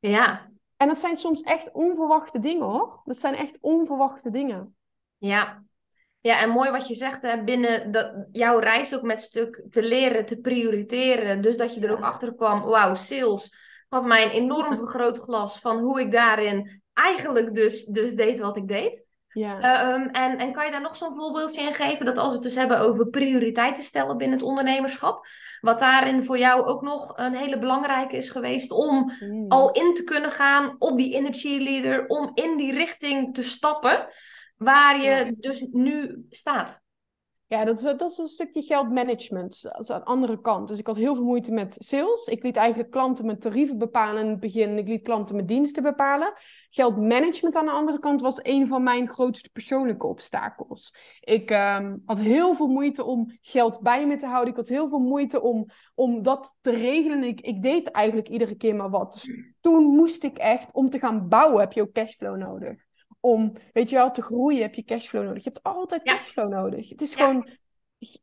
Speaker 1: Ja,
Speaker 2: en dat zijn soms echt onverwachte dingen hoor. Dat zijn echt onverwachte dingen.
Speaker 1: Ja, ja, en mooi wat je zegt, hè, binnen dat, jouw reis ook met stuk te leren, te prioriteren. Dus dat je er ook achter kwam, wauw, sales gaf mij een enorm vergrootglas van hoe ik daarin eigenlijk dus, dus deed wat ik deed. Ja. Ehm, en, en kan je daar nog zo'n voorbeeldje in geven? Dat als we het dus hebben over prioriteiten stellen binnen het ondernemerschap. Wat daarin voor jou ook nog een hele belangrijke is geweest om hmm. al in te kunnen gaan op die energy leader. Om in die richting te stappen waar je dus nu staat.
Speaker 2: Ja, dat is, dat is een stukje geldmanagement. Dat is aan de andere kant. Dus ik had heel veel moeite met sales. Ik liet eigenlijk klanten mijn tarieven bepalen in het begin. Ik liet klanten mijn diensten bepalen. Geldmanagement aan de andere kant was een van mijn grootste persoonlijke obstakels. Ik ehm, had heel veel moeite om geld bij me te houden. Ik had heel veel moeite om, om dat te regelen. Ik, ik deed eigenlijk iedere keer maar wat. Dus toen moest ik echt, om te gaan bouwen, heb je ook cashflow nodig om, weet je wel, te groeien heb je cashflow nodig. Je hebt altijd cashflow nodig. Het is gewoon,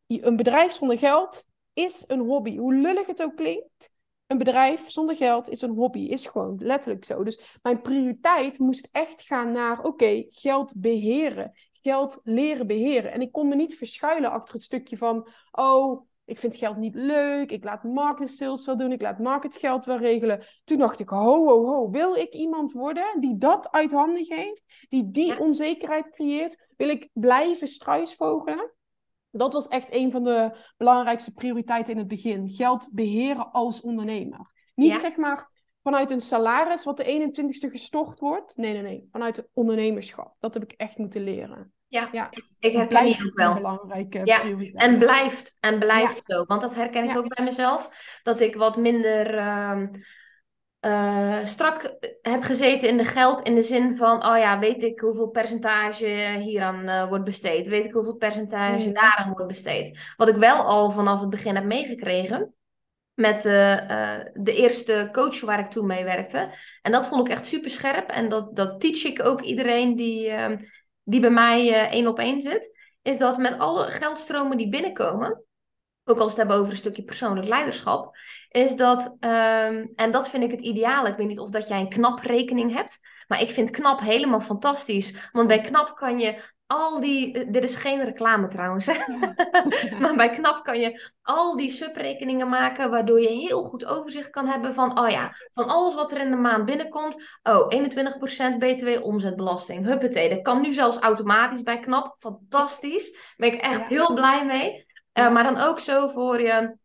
Speaker 2: een bedrijf zonder geld is een hobby. Hoe lullig het ook klinkt, een bedrijf zonder geld is een hobby. Is gewoon letterlijk zo. Dus mijn prioriteit moest echt gaan naar, oké, geld beheren. Geld leren beheren. En ik kon me niet verschuilen achter het stukje van, oh, ik vind geld niet leuk. Ik laat market sales wel doen. Ik laat market geld wel regelen. Toen dacht ik, ho, ho, ho. Wil ik iemand worden die dat uit handen geeft? Die die onzekerheid creëert? Wil ik blijven struisvogelen? Dat was echt een van de belangrijkste prioriteiten in het begin. Geld beheren als ondernemer. Niet zeg maar vanuit een salaris wat de 21ste gestort wordt. Nee, nee, nee. Vanuit het ondernemerschap. Dat heb ik echt moeten leren.
Speaker 1: Ja, ja. ik herken die ook wel. Belangrijke ja. En blijft, en blijft zo. Want dat herken ik ook bij mezelf. Dat ik wat minder... Uh, uh, strak heb gezeten in de geld in de zin van, oh ja, weet ik hoeveel percentage hieraan uh, wordt besteed? Weet ik hoeveel percentage mm. daaraan wordt besteed? Wat ik wel al vanaf het begin heb meegekregen met de, de eerste coach waar ik toen mee werkte. En dat vond ik echt super scherp en dat, dat teach ik ook iedereen die, ehm, die bij mij één op één zit. Is dat met alle geldstromen die binnenkomen, ook als we het hebben over een stukje persoonlijk leiderschap, is dat, um, en dat vind ik het ideale. Ik weet niet of dat jij een knap rekening hebt, maar ik vind knap helemaal fantastisch. Want bij knap kan je al die, eh, dit is geen reclame trouwens, maar bij knap kan je al die subrekeningen maken, waardoor je heel goed overzicht kan hebben van, oh ja, van alles wat er in de maand binnenkomt, oh, 21% btw omzetbelasting, huppatee, dat kan nu zelfs automatisch bij knap, fantastisch, daar ben ik echt heel blij mee. Uh, maar dan ook zo voor je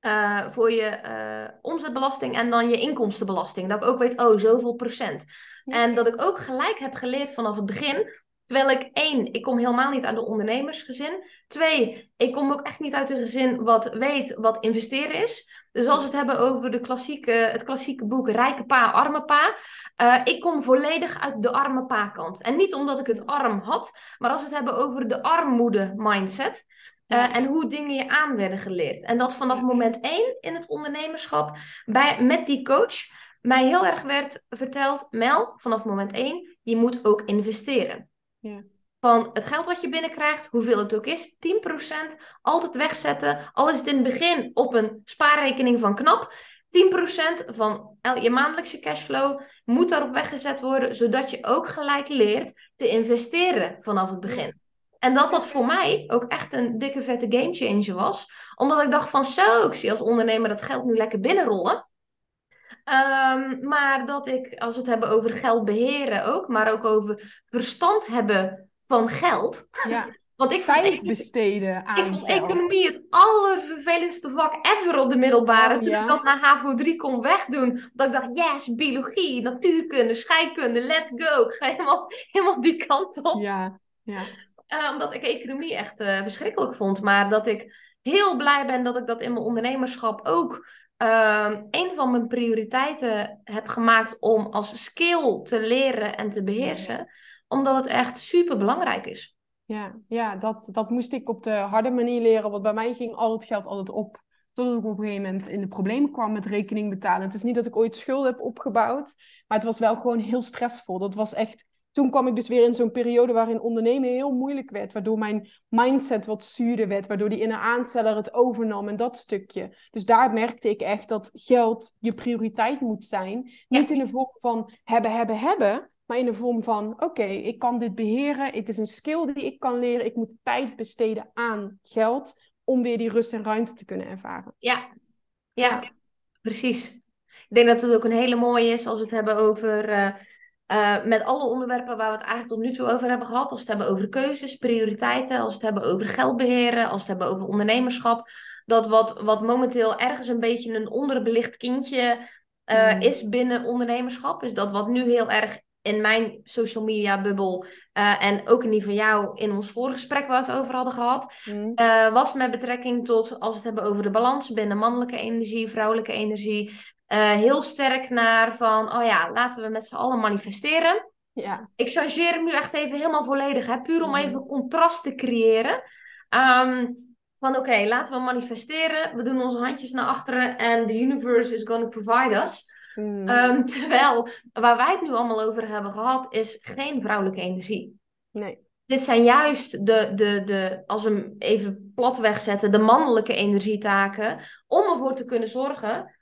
Speaker 1: uh, voor je uh, omzetbelasting en dan je inkomstenbelasting. Dat ik ook weet, oh, zoveel procent. En dat ik ook gelijk heb geleerd vanaf het begin. Terwijl ik één, ik kom helemaal niet uit de ondernemersgezin. Twee, ik kom ook echt niet uit een gezin wat weet wat investeren is. Dus als we het hebben over de klassieke, het klassieke boek Rijke Pa, Arme Pa. Uh, ik kom volledig uit de arme pa kant. En niet omdat ik het arm had, maar als we het hebben over de armoede mindset. Uh, en hoe dingen je aan werden geleerd. En dat vanaf moment één in het ondernemerschap bij, met die coach mij heel erg werd verteld: Mel, vanaf moment één, je moet ook investeren. Ja. Van het geld wat je binnenkrijgt, hoeveel het ook is, 10% altijd wegzetten. Al is het in het begin op een spaarrekening van knap. 10% van je maandelijkse cashflow moet daarop weggezet worden, zodat je ook gelijk leert te investeren vanaf het begin. En dat dat voor mij ook echt een dikke vette game changer was. Omdat ik dacht van zo, ik zie als ondernemer dat geld nu lekker binnenrollen. Um, maar dat ik, als we het hebben over geld beheren ook, maar ook over verstand hebben van geld.
Speaker 2: Ja. Want ik Tijd vond, besteden aan
Speaker 1: Ik vond economie het allervervelendste vak ever op de middelbare. Oh, toen ik dat naar HAVO 3 kon wegdoen. Dat ik dacht, yes, biologie, natuurkunde, scheikunde, let's go. Ik ga helemaal, helemaal die kant op.
Speaker 2: Ja, ja.
Speaker 1: Uh, omdat ik economie echt uh, verschrikkelijk vond. Maar dat ik heel blij ben dat ik dat in mijn ondernemerschap ook uh, een van mijn prioriteiten heb gemaakt om als skill te leren en te beheersen. Omdat het echt super belangrijk is.
Speaker 2: Ja, ja dat, dat moest ik op de harde manier leren. Want bij mij ging al het geld altijd op. Totdat ik op een gegeven moment in de problemen kwam met rekening betalen. Het is niet dat ik ooit schulden heb opgebouwd. Maar het was wel gewoon heel stressvol. Dat was echt toen kwam ik dus weer in zo'n periode waarin ondernemen heel moeilijk werd. Waardoor mijn mindset wat zuurder werd. Waardoor die inner aansteller het overnam en dat stukje. Dus daar merkte ik echt dat geld je prioriteit moet zijn. Niet in de vorm van hebben, hebben, hebben. Maar in de vorm van, oké, ik kan dit beheren. Het is een skill die ik kan leren. Ik moet tijd besteden aan geld. Om weer die rust en ruimte te kunnen ervaren.
Speaker 1: Ja, ja, precies. Ik denk dat het ook een hele mooie is als we het hebben over... Uh uh, met alle onderwerpen waar we het eigenlijk tot nu toe over hebben gehad. Als we het hebben over keuzes, prioriteiten, als we het hebben over geldbeheren, als we het hebben over ondernemerschap. Dat wat, wat momenteel ergens een beetje een onderbelicht kindje uh, is binnen ondernemerschap. Is dat wat nu heel erg in mijn social media bubbel uh, en ook in die van jou in ons vorige gesprek waar we het over hadden gehad, mm. was met betrekking tot als we het hebben over de balans binnen mannelijke energie, vrouwelijke energie, uh, heel sterk naar van, oh ja, laten we met z'n allen manifesteren.
Speaker 2: Ja.
Speaker 1: Ik changeer hem nu echt even helemaal volledig, hè? puur om even contrast te creëren. Um, van oké, laten we manifesteren. We doen onze handjes naar achteren en the universe is going to provide us. Mm. Um, terwijl waar wij het nu allemaal over hebben gehad, is geen vrouwelijke energie.
Speaker 2: Nee.
Speaker 1: Dit zijn juist de, de, de, als we hem even plat wegzetten, de mannelijke energietaken. Om ervoor te kunnen zorgen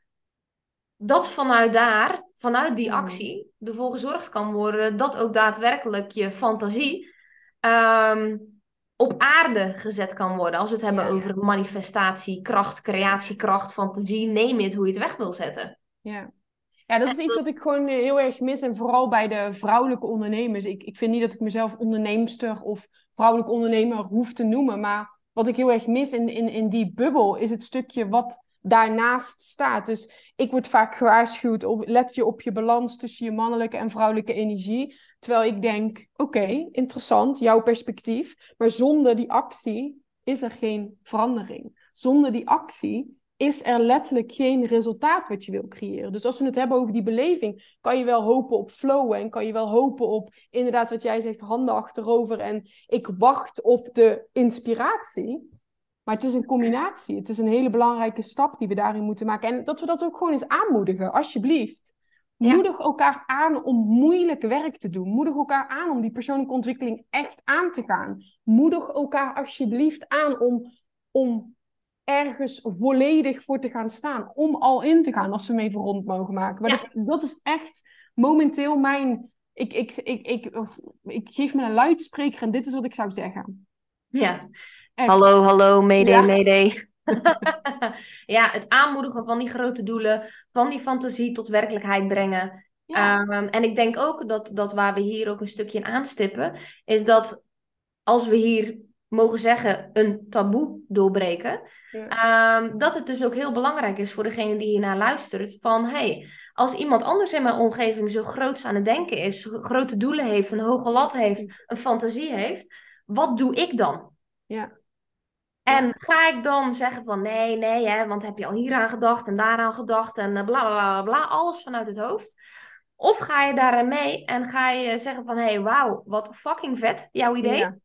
Speaker 1: dat vanuit daar, vanuit die hmm. actie, ervoor gezorgd kan worden dat ook daadwerkelijk je fantasie um, op aarde gezet kan worden. Als we het hebben over manifestatie, kracht, creatiekracht, fantasie, neem het hoe je het weg wil zetten.
Speaker 2: Ja. Ja, dat is iets wat ik gewoon heel erg mis. En vooral bij de vrouwelijke ondernemers. Ik, ik vind niet dat ik mezelf onderneemster of vrouwelijk ondernemer hoef te noemen. Maar wat ik heel erg mis in, in, in die bubbel is het stukje wat daarnaast staat. Dus ik word vaak gewaarschuwd, op, let je op je balans tussen je mannelijke en vrouwelijke energie. Terwijl ik denk, oké, interessant, jouw perspectief. Maar zonder die actie is er geen verandering. Zonder die actie is er letterlijk geen resultaat wat je wil creëren. Dus als we het hebben over die beleving, kan je wel hopen op flow en kan je wel hopen op inderdaad wat jij zegt, handen achterover en ik wacht op de inspiratie. Maar het is een combinatie. Het is een hele belangrijke stap die we daarin moeten maken. En dat we dat ook gewoon eens aanmoedigen, alsjeblieft. Moedig elkaar aan om moeilijk werk te doen. Moedig elkaar aan om die persoonlijke ontwikkeling echt aan te gaan. Moedig elkaar alsjeblieft aan om, om ergens volledig voor te gaan staan. Om al in te gaan als we hem even rond mogen maken. Maar dat, dat is echt momenteel mijn. Ik, ik, ik, ik, ik geef me een luidspreker en dit is wat ik zou zeggen.
Speaker 1: Ja. Hallo, hallo, mede, ja. mede. ja, het aanmoedigen van die grote doelen, van die fantasie tot werkelijkheid brengen. Ehm, en ik denk ook dat, dat waar we hier ook een stukje in aanstippen, is dat als we hier mogen zeggen, een taboe doorbreken. Ehm, dat het dus ook heel belangrijk is voor degene die hiernaar luistert. Van hey, als iemand anders in mijn omgeving zo groots aan het denken is, grote doelen heeft, een hoge lat heeft, een fantasie heeft, wat doe ik dan?
Speaker 2: Ja.
Speaker 1: En ga ik dan zeggen van nee, nee, hè, want heb je al hier aan gedacht en daaraan gedacht en bla bla bla bla, alles vanuit het hoofd? Of ga je daarin mee en ga je zeggen van hé, hey, wauw, wat fucking vet, jouw idee. Ja.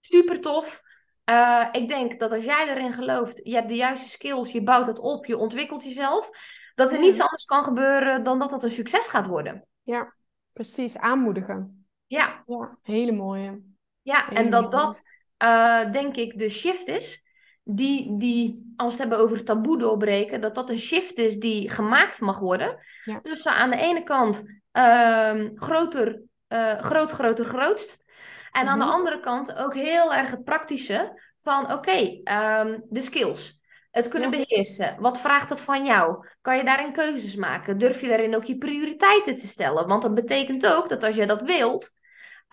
Speaker 1: Super tof. Uh, ik denk dat als jij erin gelooft, je hebt de juiste skills, je bouwt het op, je ontwikkelt jezelf, dat er niets anders kan gebeuren dan dat het een succes gaat worden.
Speaker 2: Ja, precies. Aanmoedigen.
Speaker 1: Ja.
Speaker 2: Ja, hele mooie.
Speaker 1: Ja, en dat dat, uh, denk ik, de shift is die, die, als we het hebben over taboe doorbreken, dat dat een shift is die gemaakt mag worden. Ja. Dus aan de ene kant uh, groter, uh, groot, groter, grootst. En aan de mhm. andere kant ook heel erg het praktische van oké, okay, um, de skills. Het kunnen beheersen. Wat vraagt dat van jou? Kan je daarin keuzes maken? Durf je daarin ook je prioriteiten te stellen? Want dat betekent ook dat als je dat wilt,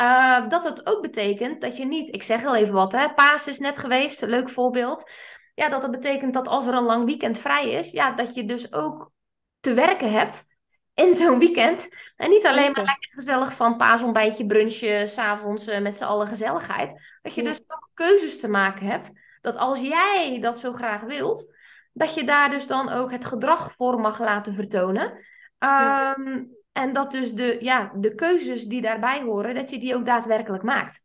Speaker 1: uh, dat het ook betekent dat je niet, ik zeg heel even wat, hè, Paas is net geweest, leuk voorbeeld. Ja, dat dat betekent dat als er een lang weekend vrij is, ja, dat je dus ook te werken hebt in zo'n weekend. En niet alleen maar lekker gezellig van paasontbijtje, brunchje, s'avonds uh, met z'n allen gezelligheid. Dat je dus ook keuzes te maken hebt. Dat als jij dat zo graag wilt, dat je daar dus dan ook het gedrag voor mag laten vertonen. Um, en dat dus de, ja, de keuzes die daarbij horen, dat je die ook daadwerkelijk maakt.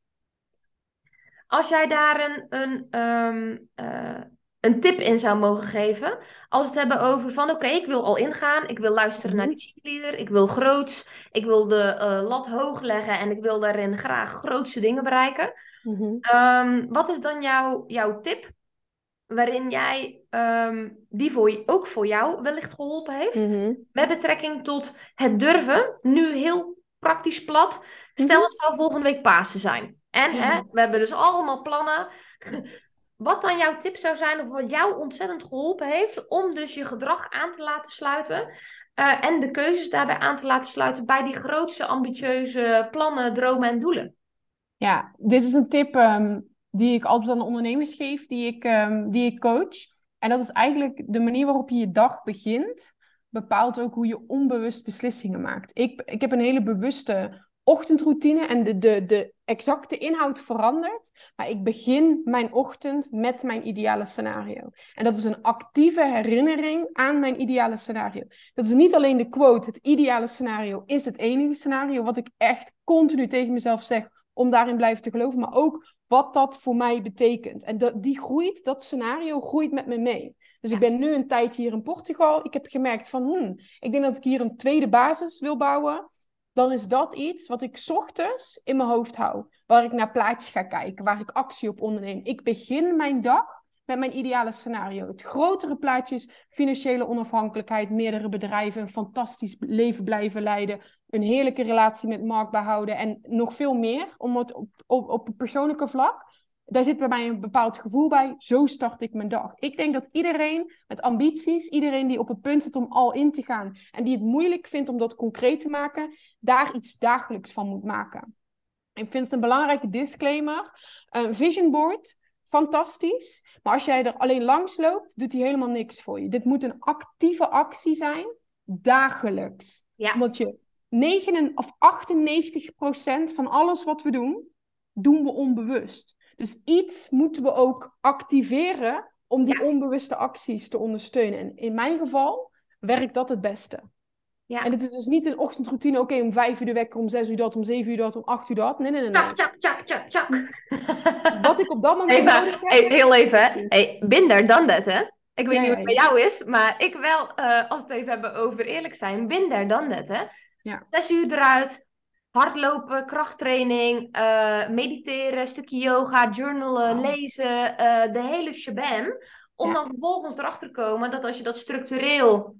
Speaker 1: Als jij daar een, een, um, uh, een tip in zou mogen geven. Als we het hebben over van oké, ik wil al ingaan. Ik wil luisteren naar mhm. de cheerleader. Ik wil groots. Ik wil de uh, lat hoog leggen en ik wil daarin graag grootste dingen bereiken. Mm -hmm. um, wat is dan jouw, jouw tip waarin jij um, die voor, ook voor jou wellicht geholpen heeft. Mhm. Met betrekking tot het durven, nu heel praktisch plat. Stel het zou volgende week Pasen zijn. En hè, we hebben dus allemaal plannen. Wat dan jouw tip zou zijn, of wat jou ontzettend geholpen heeft, om dus je gedrag aan te laten sluiten. Uh, en de keuzes daarbij aan te laten sluiten bij die grootste ambitieuze plannen, dromen en doelen.
Speaker 2: Ja, dit is een tip um, die ik altijd aan ondernemers geef, die ik, um, die ik coach. En dat is eigenlijk de manier waarop je je dag begint, bepaalt ook hoe je onbewust beslissingen maakt. Ik, ik heb een hele bewuste ochtendroutine en de, de, de exacte inhoud verandert. Maar ik begin mijn ochtend met mijn ideale scenario. En dat is een actieve herinnering aan mijn ideale scenario. Dat is niet alleen de quote, het ideale scenario is het enige scenario, wat ik echt continu tegen mezelf zeg om daarin blijven te geloven, maar ook wat dat voor mij betekent. En dat, die groeit, dat scenario groeit met me mee. Dus ik ben nu een tijdje hier in Portugal. Ik heb gemerkt van, hmm, ik denk dat ik hier een tweede basis wil bouwen. Dan is dat iets wat ik ochtends in mijn hoofd hou. Waar ik naar plaatjes ga kijken, waar ik actie op onderneem. Ik begin mijn dag met mijn ideale scenario. Het grotere plaatje is financiële onafhankelijkheid, meerdere bedrijven, een fantastisch leven blijven leiden, een heerlijke relatie met Mark behouden en nog veel meer om het op, op, op een persoonlijke vlak. Daar zit bij mij een bepaald gevoel bij. Zo start ik mijn dag. Ik denk dat iedereen met ambities, iedereen die op het punt zit om al in te gaan en die het moeilijk vindt om dat concreet te maken, daar iets dagelijks van moet maken. Ik vind het een belangrijke disclaimer. Een vision board fantastisch. Maar als jij er alleen langs loopt, doet hij helemaal niks voor je. Dit moet een actieve actie zijn, dagelijks. Ja. Omdat je 9 of 98 procent van alles wat we doen, doen we onbewust. Dus iets moeten we ook activeren om die onbewuste acties te ondersteunen. En in mijn geval werkt dat het beste. Ja. En het is dus niet een ochtendroutine, oké, om vijf uur de wekker, om zes uur dat, om zeven uur dat, om acht uur dat. Nee, nee, nee. nee.
Speaker 1: Tjak, tjak, tjak, tjak,
Speaker 2: Wat ik op dat moment...
Speaker 1: Hey, maar, hey, heel even, hey, binder dan dat, hè? Ik weet niet hoe het bij jou is, maar ik wel, uh, als we het even hebben over eerlijk zijn, binder dan dat, hè? Ja. Zes uur eruit, hardlopen, krachttraining, uh, mediteren, stukje yoga, journalen, lezen, uh, de hele shabam. Om dan vervolgens erachter te komen dat als je dat structureel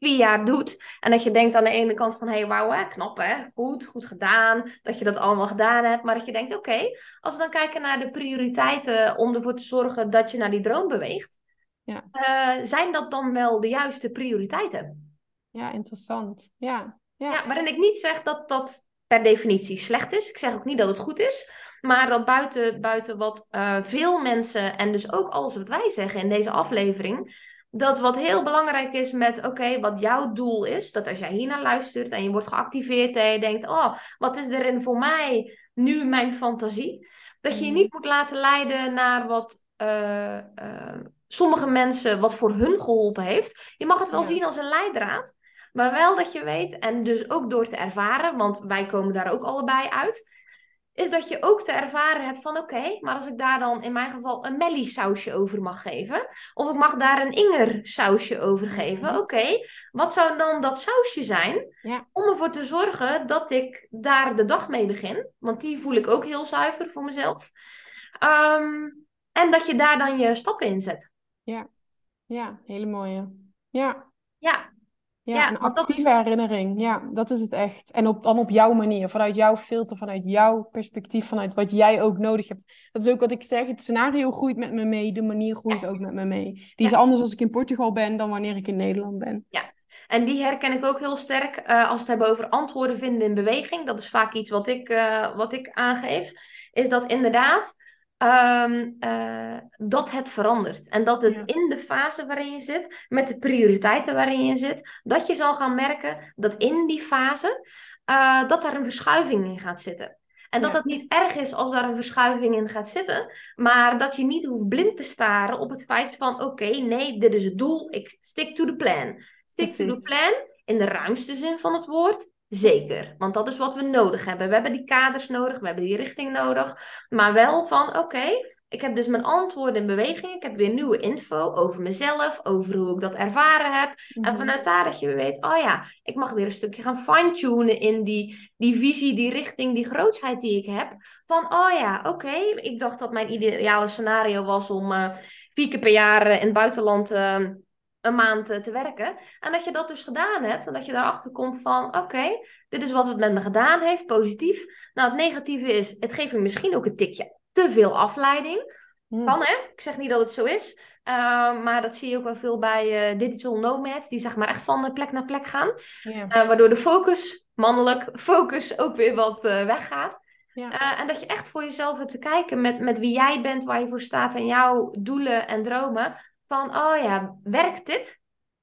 Speaker 1: vier jaar doet. En dat je denkt aan de ene kant van, hé, hey, wauw, hè, knap hè, goed, goed gedaan. Dat je dat allemaal gedaan hebt. Maar dat je denkt, oké, als we dan kijken naar de prioriteiten om ervoor te zorgen dat je naar die droom beweegt. Ja. Uh, zijn dat dan wel de juiste prioriteiten?
Speaker 2: Ja, interessant. Ja.
Speaker 1: Ja. ja, waarin ik niet zeg dat dat per definitie slecht is. Ik zeg ook niet dat het goed is. Maar dat buiten, buiten wat uh, veel mensen, en dus ook alles wat wij zeggen in deze aflevering, dat wat heel belangrijk is met, oké, wat jouw doel is, dat als jij hier naar luistert en je wordt geactiveerd en je denkt, oh, wat is erin voor mij nu mijn fantasie? Dat je je niet moet laten leiden naar wat uh, uh, sommige mensen, wat voor hun geholpen heeft. Je mag het wel zien als een leidraad, maar wel dat je weet, en dus ook door te ervaren, want wij komen daar ook allebei uit, is dat je ook te ervaren hebt van oké, maar als ik daar dan in mijn geval een Melly sausje over mag geven, of ik mag daar een Inger sausje over geven, mhm. oké, wat zou dan dat sausje zijn ja. om ervoor te zorgen dat ik daar de dag mee begin, want die voel ik ook heel zuiver voor mezelf. Ehm, en dat je daar dan je stappen in zet.
Speaker 2: Ja, ja, hele mooie. Ja.
Speaker 1: Ja,
Speaker 2: ja, een actieve herinnering. Ja, dat is het echt. En op, dan op jouw manier, vanuit jouw filter, vanuit jouw perspectief, vanuit wat jij ook nodig hebt. Dat is ook wat ik zeg. Het scenario groeit met me mee, de manier groeit ook met me mee. Die is anders als ik in Portugal ben dan wanneer ik in Nederland ben.
Speaker 1: Ja, en die herken ik ook heel sterk uh, als we het hebben over antwoorden vinden in beweging. Dat is vaak iets wat ik, uh, wat ik aangeef. Is dat inderdaad Um, uh, dat het verandert. En dat het in de fase waarin je zit, met de prioriteiten waarin je zit, dat je zal gaan merken dat in die fase, uh, dat daar een verschuiving in gaat zitten. En dat ja. dat niet erg is als daar een verschuiving in gaat zitten, maar dat je niet hoeft blind te staren op het feit van: oké, okay, nee, dit is het doel, ik stick to the plan. Stick Precies. to the plan in de ruimste zin van het woord. Zeker, want dat is wat we nodig hebben. We hebben die kaders nodig, we hebben die richting nodig. Maar wel van, oké, ik heb dus mijn antwoorden in beweging. Ik heb weer nieuwe info over mezelf, over hoe ik dat ervaren heb. En mhm. vanuit daar dat je weer weet, oh ja, ik mag weer een stukje gaan fine-tunen in die, die visie, die richting, die grootsheid die ik heb. Van, oh ja, oké, okay, ik dacht dat mijn ideale scenario was om uh, vier keer per jaar in het buitenland... Uh, een maand eh, te werken. En dat je dat dus gedaan hebt. En dat je daarachter komt van, oké, dit is wat het met me gedaan heeft, positief. Nou, het negatieve is, het geeft me misschien ook een tikje te veel afleiding. Hmm. Kan hè? Ik zeg niet dat het zo is. Uh, maar dat zie je ook wel veel bij uh, digital nomads, die zeg maar echt van plek naar plek gaan. Yeah. Uh, waardoor de focus, mannelijk focus, ook weer wat weggaat. Yeah. en dat je echt voor jezelf hebt te kijken met, met wie jij bent, waar je voor staat en jouw doelen en dromen van, oh ja, werkt dit?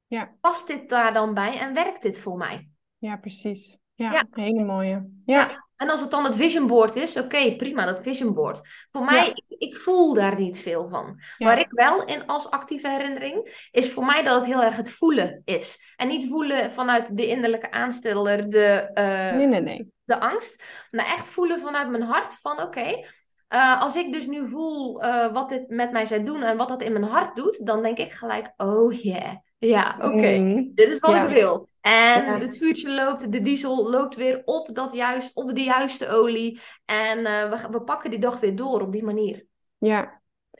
Speaker 1: Ja. Past dit daar dan bij en werkt dit voor mij?
Speaker 2: Ja, precies. Ja, ja. hele mooie. Ja.
Speaker 1: En als het dan het vision board is, oké, prima, dat vision board. Voor mij, ik, ik, voel daar niet veel van. Waar ik wel in als actieve herinnering, is voor mij dat het heel erg het voelen is. En niet voelen vanuit de innerlijke aansteller, de, uh, nee, nee, nee. de angst. Maar echt voelen vanuit mijn hart van, oké, uh, als ik dus nu voel uh, wat dit met mij zou doen en wat dat in mijn hart doet, dan denk ik gelijk, oh yeah, ja, oké, okay. mm. dit is wat ja. ik wil. En ja. het vuurtje loopt, de diesel loopt weer op, dat juist, op de juiste olie. En uh, we, we pakken die dag weer door op die manier.
Speaker 2: Ja,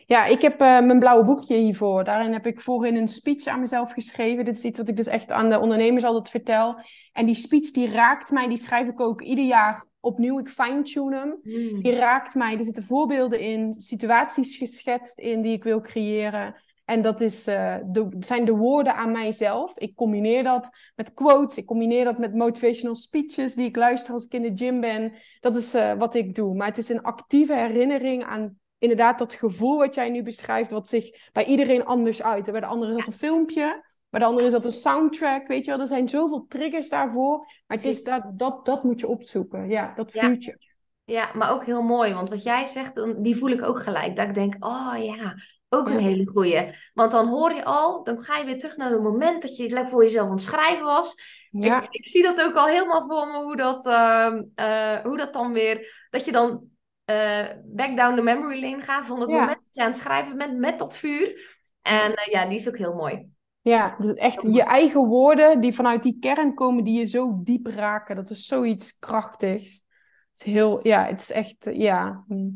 Speaker 2: ja, ik heb uh, mijn blauwe boekje hiervoor. Daarin heb ik voorin een speech aan mezelf geschreven. Dit is iets wat ik dus echt aan de ondernemers altijd vertel. En die speech die raakt mij, die schrijf ik ook ieder jaar opnieuw. Ik fine-tune hem. Mm. Die raakt mij. Er zitten voorbeelden in, situaties geschetst in die ik wil creëren. En dat is, uh, de, zijn de woorden aan mijzelf. Ik combineer dat met quotes. Ik combineer dat met motivational speeches die ik luister als ik in de gym ben. Dat is uh, wat ik doe. Maar het is een actieve herinnering aan inderdaad dat gevoel wat jij nu beschrijft, wat zich bij iedereen anders uit. Bij de andere is dat een filmpje, bij de andere is dat een soundtrack, weet je wel. Er zijn zoveel triggers daarvoor, maar het is dat, dat, dat moet je opzoeken, ja, dat vuurtje.
Speaker 1: Ja, maar ook heel mooi. Want wat jij zegt, die voel ik ook gelijk. Dat ik denk, oh ja, ook een hele goeie. Want dan hoor je al, dan ga je weer terug naar het moment dat je lekker voor jezelf aan het schrijven was.
Speaker 2: Ja,
Speaker 1: Ik, ik zie dat ook al helemaal voor me, hoe dat, ehm, eh, hoe dat dan weer, dat je dan eh, back down the memory lane gaat van het
Speaker 2: Ja.
Speaker 1: moment dat je aan het schrijven bent met dat vuur. En eh, ja, die is ook heel mooi.
Speaker 2: ja, is echt je eigen woorden die vanuit die kern komen, die je zo diep raken. Dat is zoiets krachtigs. Het is heel, ja, het is echt, eh, ja, mm,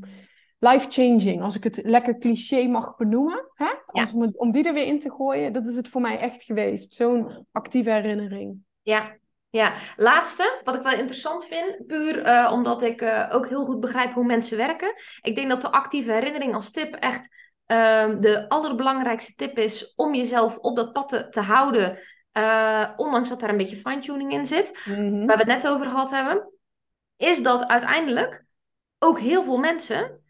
Speaker 2: life-changing. Als ik het lekker cliché mag benoemen, hè? Om, om die er weer in te gooien, dat is het voor mij echt geweest. Zo'n actieve herinnering.
Speaker 1: Ja, ja. Laatste, wat ik wel interessant vind, puur eh, omdat ik eh, ook heel goed begrijp hoe mensen werken. Ik denk dat de actieve herinnering als tip echt ehm, de allerbelangrijkste tip is om jezelf op dat pad te, te houden. eh, ondanks dat daar een beetje fine-tuning in zit,
Speaker 2: Mhm.
Speaker 1: waar we het net over gehad hebben. Is dat uiteindelijk ook heel veel mensen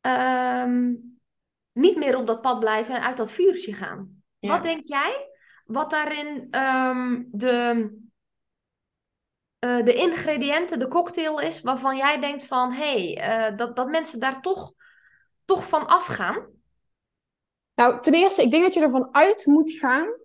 Speaker 1: ehm, niet meer op dat pad blijven en uit dat vuurtje gaan.
Speaker 2: Ja.
Speaker 1: Wat denk jij? Wat daarin ehm, de, eh, de ingrediënten, de cocktail is, waarvan jij denkt van hé, hey, eh, dat, dat mensen daar toch, toch van afgaan?
Speaker 2: Nou, ten eerste, ik denk dat je ervan uit moet gaan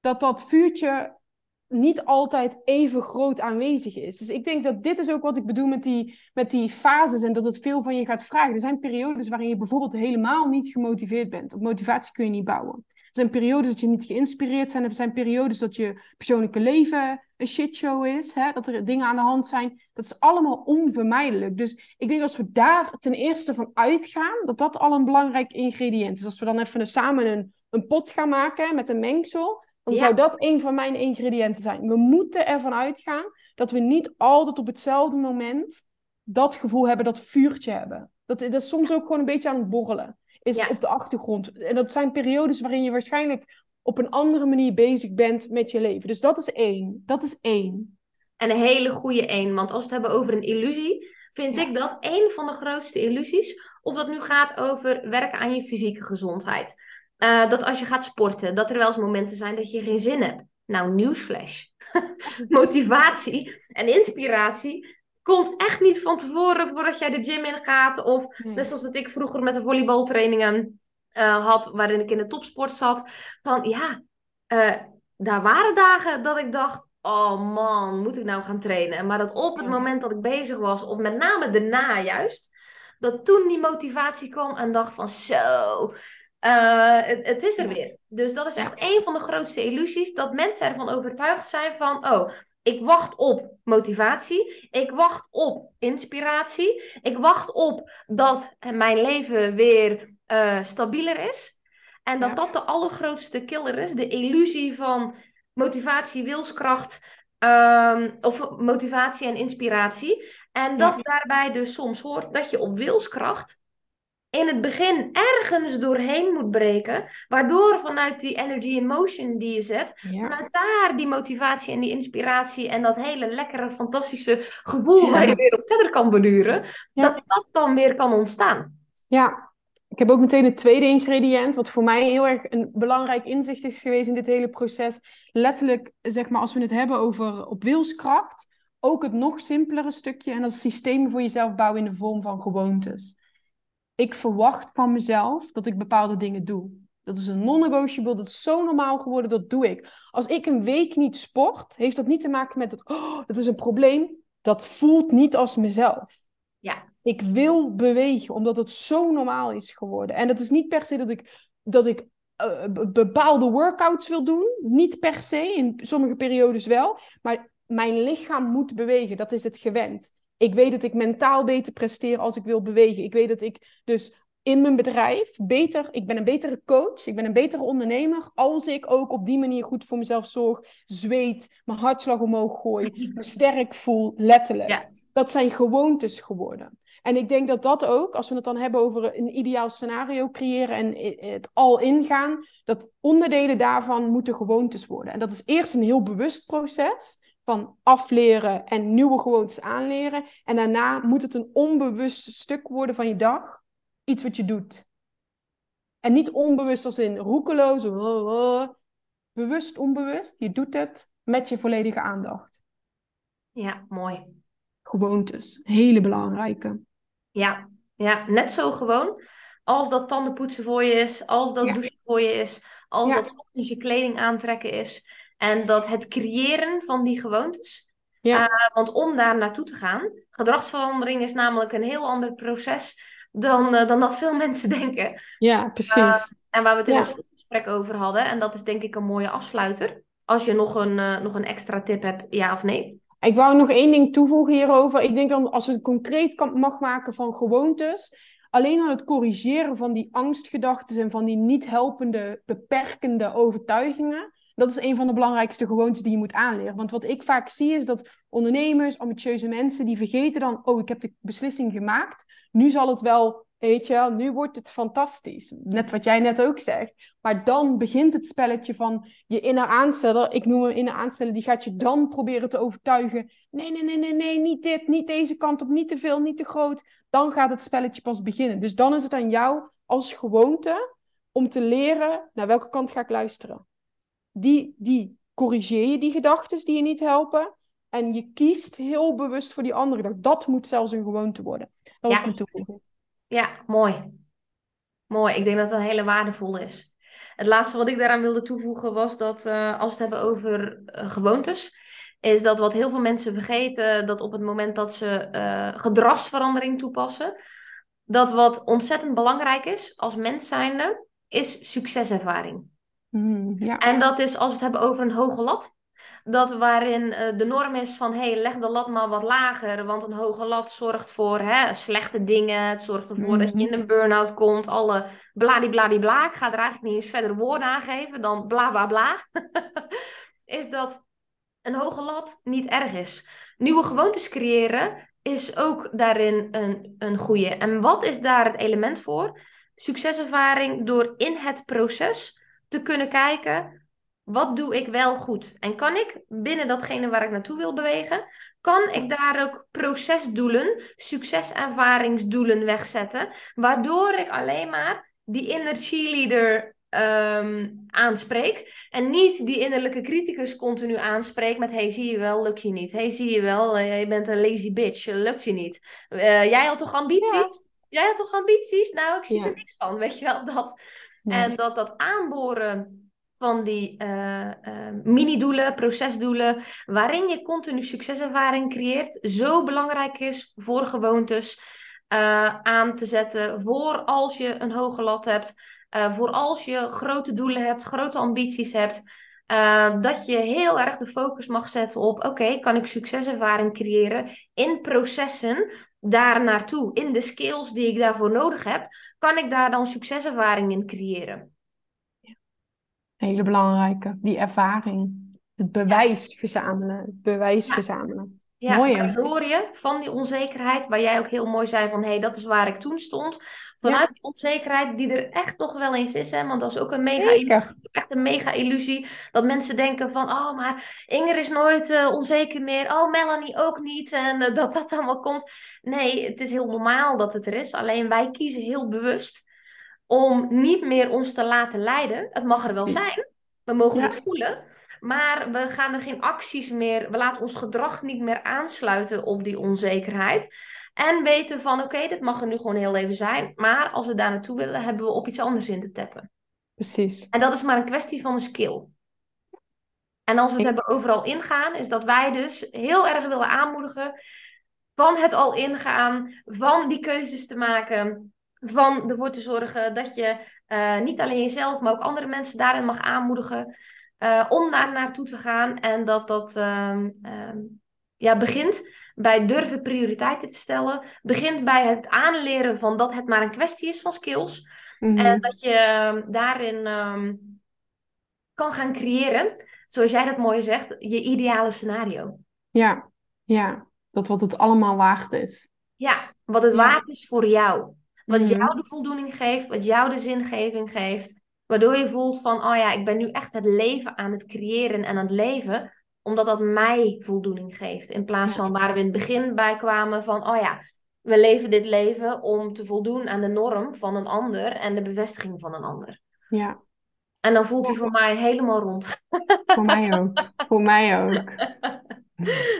Speaker 2: dat dat vuurtje niet altijd even groot aanwezig is. Dus ik denk dat dit is ook wat ik bedoel met die, met die fases en dat het veel van je gaat vragen. Er zijn periodes waarin je bijvoorbeeld helemaal niet gemotiveerd bent. Op motivatie kun je niet bouwen. Er zijn periodes dat je niet geïnspireerd bent. Er zijn periodes dat je persoonlijke leven een shitshow is. Hè? Dat er dingen aan de hand zijn. Dat is allemaal onvermijdelijk. Dus ik denk als we daar ten eerste van uitgaan, dat dat al een belangrijk ingrediënt is. Als we dan even samen een, een pot gaan maken met een mengsel, dan
Speaker 1: Ja.
Speaker 2: zou dat een van mijn ingrediënten zijn. We moeten ervan uitgaan dat we niet altijd op hetzelfde moment dat gevoel hebben, dat vuurtje hebben. Dat, dat is soms ook gewoon een beetje aan het borrelen. Is
Speaker 1: Ja.
Speaker 2: op de achtergrond. En dat zijn periodes waarin je waarschijnlijk op een andere manier bezig bent met je leven. Dus dat is één. Dat is één.
Speaker 1: En een hele goede één, want als we het hebben over een illusie, vind
Speaker 2: Ja.
Speaker 1: ik dat één van de grootste illusies, of dat nu gaat over werken aan je fysieke gezondheid. Eh, dat als je gaat sporten, dat er wel eens momenten zijn dat je geen zin hebt. Nou, nieuwsflash. Motivatie en inspiratie komt echt niet van tevoren voordat jij de gym ingaat. Of
Speaker 2: Nee.
Speaker 1: net zoals dat ik vroeger met de volleybaltrainingen eh, had, waarin ik in de topsport zat. Van ja, eh, daar waren dagen dat ik dacht, oh man, moet ik nou gaan trainen? Maar dat op het moment dat ik bezig was, of met name daarna juist, dat toen die motivatie kwam en dacht van zo, eh, het, het is er weer. Dus dat is echt een van de grootste illusies, dat mensen ervan overtuigd zijn van, oh, ik wacht op motivatie, ik wacht op inspiratie, ik wacht op dat mijn leven weer eh, stabieler is. En dat
Speaker 2: Ja.
Speaker 1: dat de allergrootste killer is, de illusie van motivatie, wilskracht, ehm, of motivatie en inspiratie. En dat
Speaker 2: Ja.
Speaker 1: daarbij dus soms hoort dat je op wilskracht in het begin ergens doorheen moet breken, waardoor vanuit die energy in motion die je zet,
Speaker 2: Ja.
Speaker 1: vanuit daar die motivatie en die inspiratie en dat hele lekkere, fantastische gevoel
Speaker 2: Ja.
Speaker 1: waar je weer op verder kan beduren,
Speaker 2: Ja.
Speaker 1: dat dat dan weer kan ontstaan.
Speaker 2: Ja, ik heb ook meteen het tweede ingrediënt, wat voor mij heel erg een belangrijk inzicht is geweest in dit hele proces. Letterlijk, zeg maar, als we het hebben over op wilskracht, ook het nog simpelere stukje, en dat is systemen voor jezelf bouwen in de vorm van gewoontes. Ik verwacht van mezelf dat ik bepaalde dingen doe. Dat is een non-negotiable, dat is zo normaal geworden, dat doe ik. Als ik een week niet sport, heeft dat niet te maken met dat, oh, dat is een probleem. Dat voelt niet als mezelf.
Speaker 1: Ja.
Speaker 2: Ik wil bewegen, omdat het zo normaal is geworden. En dat is niet per se dat ik, dat ik eh, be- bepaalde workouts wil doen. Niet per se, in sommige periodes wel. Maar mijn lichaam moet bewegen, dat is het gewend. Ik weet dat ik mentaal beter presteer als ik wil bewegen. Ik weet dat ik dus in mijn bedrijf beter, ik ben een betere coach, ik ben een betere ondernemer, als ik ook op die manier goed voor mezelf zorg, zweet, mijn hartslag omhoog gooi, me sterk voel, letterlijk.
Speaker 1: Ja.
Speaker 2: Dat zijn gewoontes geworden. En ik denk dat dat ook, als we het dan hebben over een ideaal scenario creëren en i- het al ingaan, dat onderdelen daarvan moeten gewoontes worden. En dat is eerst een heel bewust proces van afleren en nieuwe gewoontes aanleren. En daarna moet het een onbewust stuk worden van je dag. Iets wat je doet. En niet onbewust als in roekeloos. oh, oh. Bewust onbewust. Je doet het met je volledige aandacht.
Speaker 1: Ja, mooi.
Speaker 2: gewoontes. Hele belangrijke.
Speaker 1: Ja, ja, net zo gewoon als dat tandenpoetsen voor je is, als dat
Speaker 2: Ja.
Speaker 1: douchen voor je is, als
Speaker 2: Ja.
Speaker 1: dat ochtends je kleding aantrekken is. En dat het creëren van die gewoontes.
Speaker 2: Ja.
Speaker 1: Eh, want om daar naartoe te gaan, gedragsverandering is namelijk een heel ander proces dan, eh, dan dat veel mensen denken.
Speaker 2: Ja, precies.
Speaker 1: En waar we het in
Speaker 2: Ja.
Speaker 1: ons gesprek over hadden. En dat is denk ik een mooie afsluiter. Als je nog een, eh, nog een extra tip hebt, ja of nee?
Speaker 2: Ik wou nog één ding toevoegen hierover. Ik denk dan als we het concreet kan, mag maken van gewoontes. Alleen al het corrigeren van die angstgedachten en van die niet helpende, beperkende overtuigingen. Dat is een van de belangrijkste gewoontes die je moet aanleren. Want wat ik vaak zie is dat ondernemers, ambitieuze mensen, die vergeten dan, oh, ik heb de beslissing gemaakt. Nu zal het wel, weet je, nu wordt het fantastisch. Net wat jij net ook zegt. Maar dan begint het spelletje van je inner aansteller, ik noem hem inner aansteller, die gaat je dan proberen te overtuigen. Nee, nee, nee, nee, nee, niet dit, niet deze kant op, niet te veel, niet te groot. Dan gaat het spelletje pas beginnen. Dus dan is het aan jou als gewoonte om te leren naar welke kant ga ik luisteren. Die, die corrigeer je die gedachten die je niet helpen. En je kiest heel bewust voor die andere gedachte. Dat moet zelfs een gewoonte worden. Dat
Speaker 1: Ja.
Speaker 2: is mijn toevoeging.
Speaker 1: Ja, mooi. Mooi. Ik denk dat het een hele waardevolle is. Het laatste wat ik daaraan wilde toevoegen was dat eh, als we het hebben over eh, gewoontes, is dat wat heel veel mensen vergeten, dat op het moment dat ze eh, gedragsverandering toepassen, dat wat ontzettend belangrijk is als mens zijnde, is succeservaring.
Speaker 2: Mm, ja.
Speaker 1: En dat is als we het hebben over een hoge lat. Dat waarin eh, de norm is van hey, leg de lat maar wat lager. Want een hoge lat zorgt voor hè, slechte dingen. Het zorgt ervoor dat je in een burn-out komt. Alle bladibladibla. Ik ga er eigenlijk niet eens verder woorden aan geven dan bla bla bla. is dat een hoge lat niet erg is. Nieuwe gewoontes creëren is ook daarin een, een goede. En wat is daar het element voor? Succeservaring door in het proces te kunnen kijken wat doe ik wel goed? En kan ik binnen datgene waar ik naartoe wil bewegen, kan ik daar ook procesdoelen, succeservaringsdoelen wegzetten, waardoor ik alleen maar die inner cheerleader ehm, aanspreek en niet die innerlijke criticus continu aanspreek met hey, zie je wel, lukt je niet. Hey, zie je wel, eh, je bent een lazy bitch, eh, lukt je niet. Eh, jij had toch ambities? Jij had toch ambities? Nou, ik zie
Speaker 2: Ja.
Speaker 1: er niks van, weet je wel, dat. En dat dat aanboren van die eh, mini-doelen, procesdoelen, waarin je continu succeservaring creëert, zo belangrijk is voor gewoontes eh, aan te zetten. Voor als je een hoge lat hebt, voor als je grote doelen hebt, grote ambities hebt. dat je heel erg de focus mag zetten op: oké, kan ik succeservaring creëren in processen daar naartoe, in de skills die ik daarvoor nodig heb, kan ik daar dan succeservaring in creëren?
Speaker 2: Hele belangrijke, die ervaring. Het bewijs verzamelen. Het bewijs
Speaker 1: Ja.
Speaker 2: verzamelen.
Speaker 1: Ja,
Speaker 2: Mooi, hè?
Speaker 1: waardoor je van die onzekerheid, waar jij ook heel mooi zei van hé, hey, dat is waar ik toen stond. Vanuit die onzekerheid die er echt nog wel eens is, hè, want dat is ook een mega
Speaker 2: Zeker.
Speaker 1: echt een mega illusie. Dat mensen denken van, oh, maar Inger is nooit eh, onzeker meer. Oh, Melanie ook niet. En eh, dat dat allemaal komt. Nee, het is heel normaal dat het er is. Alleen wij kiezen heel bewust om niet meer ons te laten leiden. Het mag er wel
Speaker 2: Precies.
Speaker 1: zijn. We mogen
Speaker 2: Ja.
Speaker 1: het voelen. Maar we gaan er geen acties meer. We laten ons gedrag niet meer aansluiten op die onzekerheid. En weten van, oké, dit mag er nu gewoon heel even zijn. Maar als we daar naartoe willen, hebben we op iets anders in te tappen.
Speaker 2: Precies.
Speaker 1: En dat is maar een kwestie van een skill. En als we het
Speaker 2: Ik-
Speaker 1: hebben overal ingaan, is dat wij dus heel erg willen aanmoedigen van het al ingaan, van die keuzes te maken, van ervoor te zorgen dat je eh, niet alleen jezelf, maar ook andere mensen daarin mag aanmoedigen eh, om daar naartoe te gaan. En dat dat ehm, ehm, ja, begint bij durven prioriteiten te stellen, begint bij het aanleren van dat het maar een kwestie is van skills.
Speaker 2: Mhm.
Speaker 1: En dat je ehm, daarin kan gaan creëren, zoals jij dat mooi zegt, je ideale scenario.
Speaker 2: Ja, ja. Dat wat het allemaal waard is.
Speaker 1: Ja, wat het
Speaker 2: Ja.
Speaker 1: waard is voor jou. Wat
Speaker 2: Mhm.
Speaker 1: jou de voldoening geeft, wat jou de zingeving geeft. Waardoor je voelt van, oh ja, ik ben nu echt het leven aan het creëren en aan het leven. Omdat dat mij voldoening geeft. In plaats van waar we in het begin bij kwamen van, oh ja, we leven dit leven om te voldoen aan de norm van een ander en de bevestiging van een ander.
Speaker 2: Ja,
Speaker 1: En dan voelt hij voor mij helemaal rond.
Speaker 2: voor mij ook. Voor mij ook.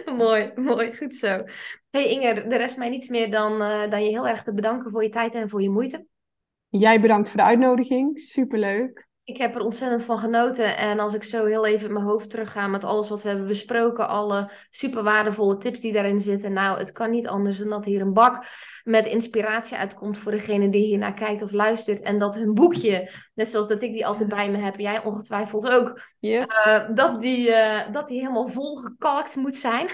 Speaker 1: mooi, mooi, goed zo. Hey Inger, de rest mij niets meer dan, uh, dan je heel erg te bedanken voor je tijd en voor je moeite.
Speaker 2: Jij bedankt voor de uitnodiging. Superleuk.
Speaker 1: Ik heb er ontzettend van genoten. En als ik zo heel even in mijn hoofd terugga met alles wat we hebben besproken, alle super waardevolle tips die daarin zitten. Nou, het kan niet anders dan dat hier een bak met inspiratie uitkomt voor degene die hier naar kijkt of luistert. En dat hun boekje, net zoals dat ik die altijd bij me heb, jij ongetwijfeld ook,
Speaker 2: yes.
Speaker 1: uh, dat, die, uh, dat die helemaal vol gekalkt moet zijn.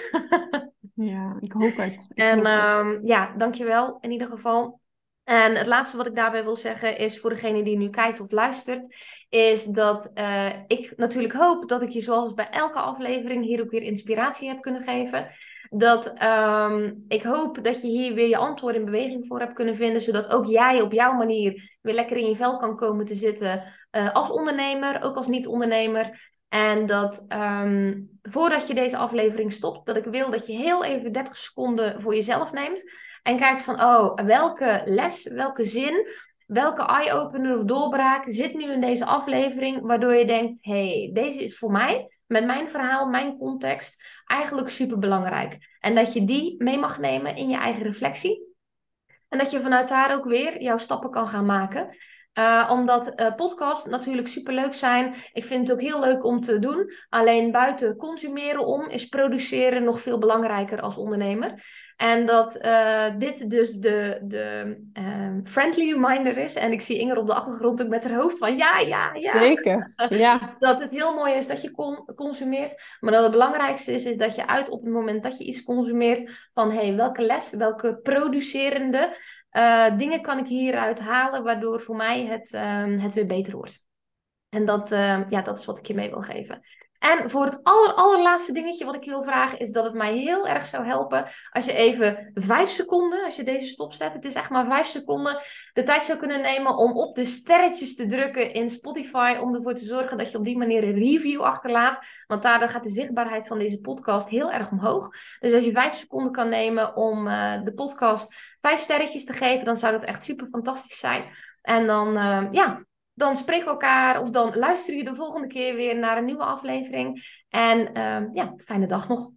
Speaker 2: ja, ik hoop het. Ik
Speaker 1: en
Speaker 2: hoop
Speaker 1: um,
Speaker 2: het.
Speaker 1: ja, dankjewel in ieder geval. En het laatste wat ik daarbij wil zeggen is voor degene die nu kijkt of luistert, is dat uh, ik natuurlijk hoop dat ik je zoals bij elke aflevering hier ook weer inspiratie heb kunnen geven. Dat um, ik hoop dat je hier weer je antwoord in beweging voor hebt kunnen vinden, zodat ook jij op jouw manier weer lekker in je vel kan komen te zitten uh, als ondernemer, ook als niet-ondernemer. En dat um, voordat je deze aflevering stopt, dat ik wil dat je heel even 30 seconden voor jezelf neemt. En kijkt van, oh, welke les, welke zin, welke eye-opener of doorbraak zit nu in deze aflevering, waardoor je denkt, hey, deze is voor mij, met mijn verhaal, mijn context, eigenlijk super belangrijk. En dat je die mee mag nemen in je eigen reflectie. En dat je vanuit daar ook weer jouw stappen kan gaan maken. Uh, omdat uh, podcasts natuurlijk superleuk zijn. Ik vind het ook heel leuk om te doen. Alleen buiten consumeren om is produceren nog veel belangrijker als ondernemer. En dat uh, dit dus de, de um, friendly reminder is. En ik zie Inger op de achtergrond ook met haar hoofd van ja, ja, ja.
Speaker 2: Zeker, ja.
Speaker 1: dat het heel mooi is dat je con consumeert. Maar dat het belangrijkste is, is dat je uit op het moment dat je iets consumeert van hé, hey, welke les, welke producerende uh, dingen kan ik hieruit halen, waardoor voor mij het, uh, het weer beter wordt. En dat, uh, ja, dat is wat ik je mee wil geven. En voor het aller, allerlaatste dingetje wat ik je wil vragen, is dat het mij heel erg zou helpen als je even vijf seconden, als je deze stop zet, het is echt maar vijf seconden, de tijd zou kunnen nemen om op de sterretjes te drukken in Spotify, om ervoor te zorgen dat je op die manier een review achterlaat. Want daardoor gaat de zichtbaarheid van deze podcast heel erg omhoog. Dus als je vijf seconden kan nemen om uh, de podcast vijf sterretjes te geven, dan zou dat echt super fantastisch zijn. En dan, uh, ja, dan spreken we elkaar of dan luister je de volgende keer weer naar een nieuwe aflevering. En uh, ja, fijne dag nog.